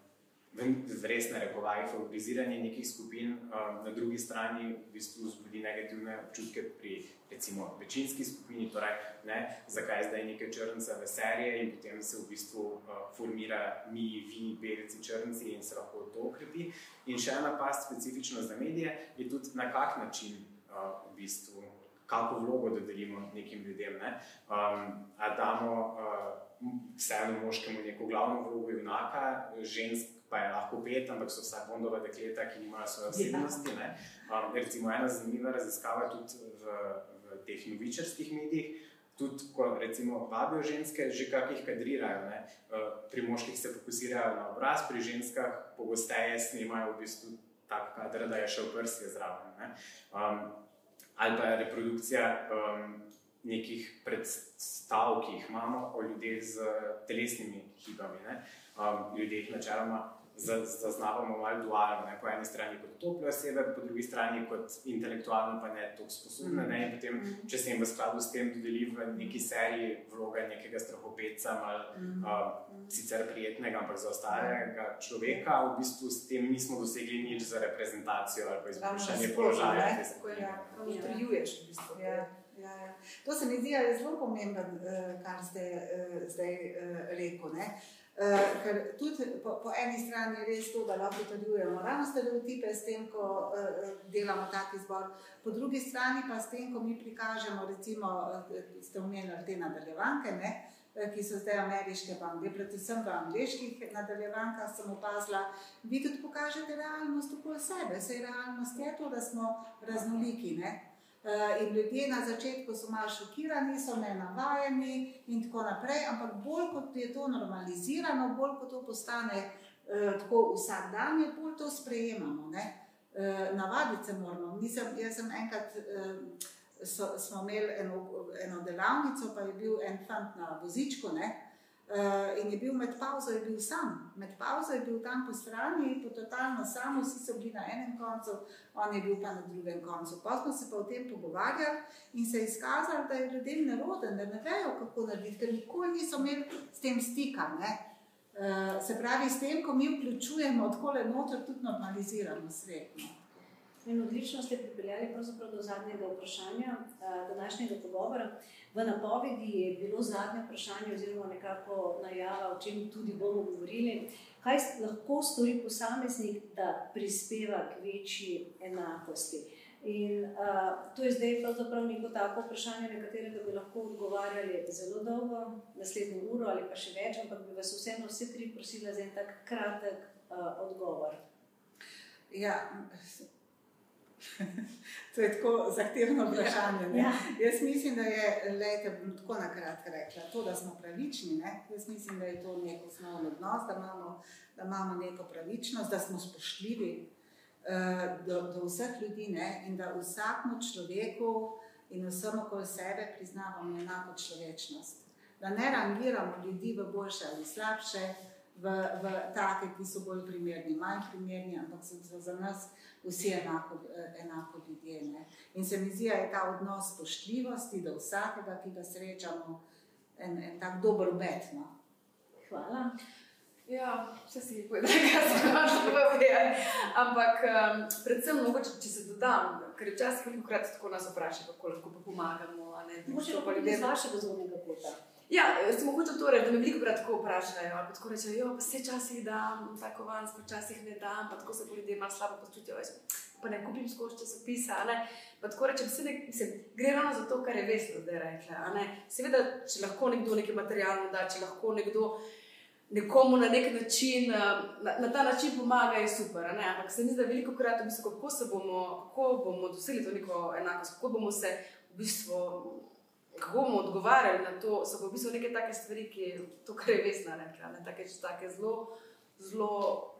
[SPEAKER 4] v resne rekovaje, favoriziranje nekih skupin, um, na drugi strani v bistvu vzbudi negativne občutke pri recimo večinski skupini, torej ne, zakaj zdaj nekaj črnca v serije in potem se v bistvu uh, formira mi, vi, belci, črnci in se lahko to okrepi. In še ena past specifično za medije je tudi na kak način uh, v bistvu, kako vlogo dodelimo nekim ljudem. Ne? Um, a damo uh, vseeno moškemu neko glavno vlogo junaka, žensk pa je lahko pet, ampak so vsa bondova dekleta, ki imajo svoje osebnosti. Um, recimo ena zanimiva raziskava tudi v, v teh novičarskih medijih. Tudi, ko recimo vabijo ženske, že kakih kadrirajo. Ne? Uh, pri moških se fokusirajo na obraz, pri ženskah pogosteje snimajo v bistvu tako kader, da je šel prst zraven. Um, ali pa je reprodukcija um, nekih predstav, ki jih imamo o ljudeh z telesnimi hibami. Um, ljudeh načeloma zaznavamo malo dualno, ne? po eni strani kot tople osebe, po drugi strani kot intelektualno, pa ne tako sposobne. Ne? In potem, mhm. če se jim v skladu s tem dodeli v neki seriji vloga nekega strahopeca, malo uh, sicer prijetnega, ampak za ostalega človeka, v bistvu s tem nismo dosegli nič za reprezentacijo ali pa izboljšanje položaja.
[SPEAKER 3] Ja, utrjuješ v bistvu. Ja.
[SPEAKER 2] Ja, ja. To se mi zdi zelo pomembno, eh, kar ste uh, zdaj uh, rekli. Uh, ker tudi po, po eni strani je res to, da lahko potrjujemo ravno stereotipe s tem, ko uh, delamo tak izbor, po drugi strani pa s tem, ko mi prikažemo, recimo, ste omenili te nadaljevanke, ne, ki so zdaj ameriške, gre predvsem v angliških nadaljevankah, sem opazila, vi tudi pokažete realnost okoli sebe, sej realnost je to, da smo raznoliki. Ne. Eh, in ljudje na začetku so malo šokirani, so ne navajeni in tako naprej, ampak bolj kot je to normalizirano, bolj kot to postane eh, tako vsak dan, bolj to sprejemamo. Ne? Eh, navaditi se moramo. Nisem, jaz sem enkrat, so, smo imeli eno, eno delavnico, pa je bil en fant na vozičku. Ne? Uh, in je bil med pauzo, je bil sam, med pauzo je bil tam po strani, totalno sam, vsi so bili na enem koncu, on je bil pa na drugem koncu. Pa smo se pa o tem pogovarjali in se izkazali, da je ljudem neroden, da ne vejo, kako narediti, ker nikoli niso imeli s tem stika. Uh, se pravi, s tem, ko mi vključujemo tako le noter, tudi normaliziramo svet. No.
[SPEAKER 1] In odlično ste pripeljali do zadnjega vprašanja današnjega pogovora. V napovedi je bilo zadnje vprašanje, oziroma nekako najava, o čem tudi bomo govorili. Kaj lahko stori posameznik, da prispeva k večji enakosti? In uh, to je zdaj pravzaprav neko tako vprašanje, na katerega bi lahko odgovarjali zelo dolgo, naslednjo uro ali pa še več, ampak bi vas vseeno vse tri prosila za en tak kratek uh, odgovor.
[SPEAKER 2] Ja, to je tako zahtevno vprašanje. Ja. Jaz mislim, da je, lejte, bom tako na kratko rekla, to, da smo pravični. Ne? Jaz mislim, da je to nek osnovni odnos, da imamo, da imamo neko pravičnost, da smo spoštljivi. Eh, do, do vseh ljudi ne? in da vsakmu človeku in vsemu okoli sebe priznavamo enako človečnost. Da ne rangiramo ljudi v boljše ali slabše, v, v take, ki so bolj primerni, manj primerni, ampak so, so za nas vsi enako, enako ljudje. Ne? In se mi zdi, da je ta odnos spoštljivosti do vsakega, ki ga srečamo, en, en tak dober obet. No?
[SPEAKER 1] Hvala.
[SPEAKER 3] Ja, vse si jih povedal, kaj se lahko povedo. Ampak um, predvsem, mogoče, če se dodam, ker včasih veliko krat tako nas vprašajo, kako lahko pomagamo.
[SPEAKER 1] Mogoče pa ljudi iz vašega zornega kota.
[SPEAKER 3] Ja, samo hoče to reči, da me veliko krat tako vprašajo. Pa tako rečejo, pa vse časih dam, tako van, pa včasih ne dam, pa tako se bo ljudje malo slabo počutijo. Pa ne kupim skozi časopisa. Pa tako rečem, se, ne, se gre ravno za to, kar je vesno zdaj rekla. Seveda, če lahko nekdo nekaj materialno da, če lahko nekdo nekomu na nek način, na, na ta način pomaga, je super. Ampak se mi zdi, da veliko krat, bistvu, kako se bomo, kako bomo dosegli to neko enakost, kako bomo se v bistvu. Kako bomo odgovarjali na to, so v bistvu neke take stvari, ki to, kar je vesna rekla, ne take, take zelo, zelo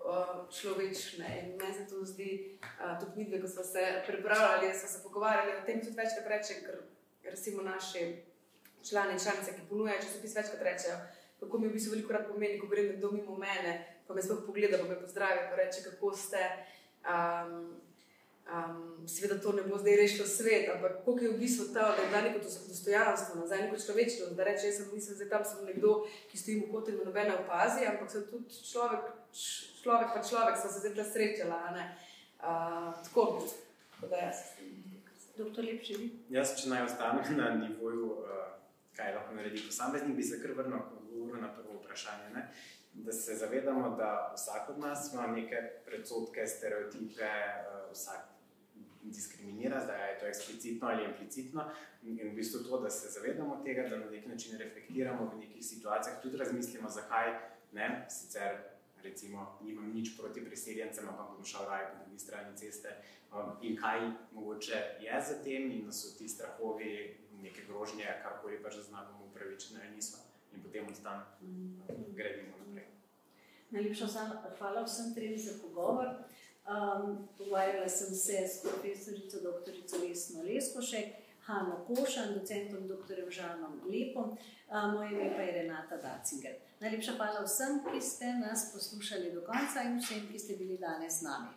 [SPEAKER 3] uh, človečne. In meni se to zdi, uh, tudi mi, ko smo se prebrali, smo se pogovarjali o tem, tudi večkrat reče, ker recimo naši člani in članice, ki ponujajo časopis, večkrat rečejo, kako mi v bistvu veliko krat pomeni, ko gre nekdo mimo mene, pa me sploh pogleda, pa me pozdravi, pa reče, kako ste. Um, um, Sveda to ne bo zdaj rešilo svet, ampak koliko je v bistvu ta, da da neko dostojanstvo, nazaj neko človečnost, da reče, jaz sem, nisem zdaj tam samo nekdo, ki stoji v kotu in nobene opazi, ampak sem tudi človek, človek pa človek, sem se zdaj ta srečala. Uh, tako, tako da jaz.
[SPEAKER 1] Doktor Lepši.
[SPEAKER 4] Jaz, če naj ostanem na nivoju, uh, kaj lahko naredi posameznik, bi se kar vrnil odgovoru na prvo vprašanje. Ne? Da se zavedamo, da vsak od nas ima neke predsotke, stereotipe, uh, vsak diskriminira, zdaj je to eksplicitno ali implicitno. In v bistvu to, da se zavedamo tega, da na nek način reflektiramo v nekih situacijah, tudi razmislimo, zakaj ne. Sicer, recimo, nimam nič proti priseljencem, ampak bom šel raje po drugi strani ceste. Um, in kaj mogoče je za tem, in da so ti strahovi, neke grožnje, karkoli pač znamo upravičene, ali niso in potem od tam mm. gradimo naprej.
[SPEAKER 1] Najlepša hvala vsem trem za pogovor. Um, pogovarjala sem se s profesorico dr. Lesno Leskošek, Hanno Košan, docentom dr. Žanom Lepom, um, moje ime pa je Renata Dacinger. Najlepša hvala vsem, ki ste nas poslušali do konca in vsem, ki ste bili danes z nami.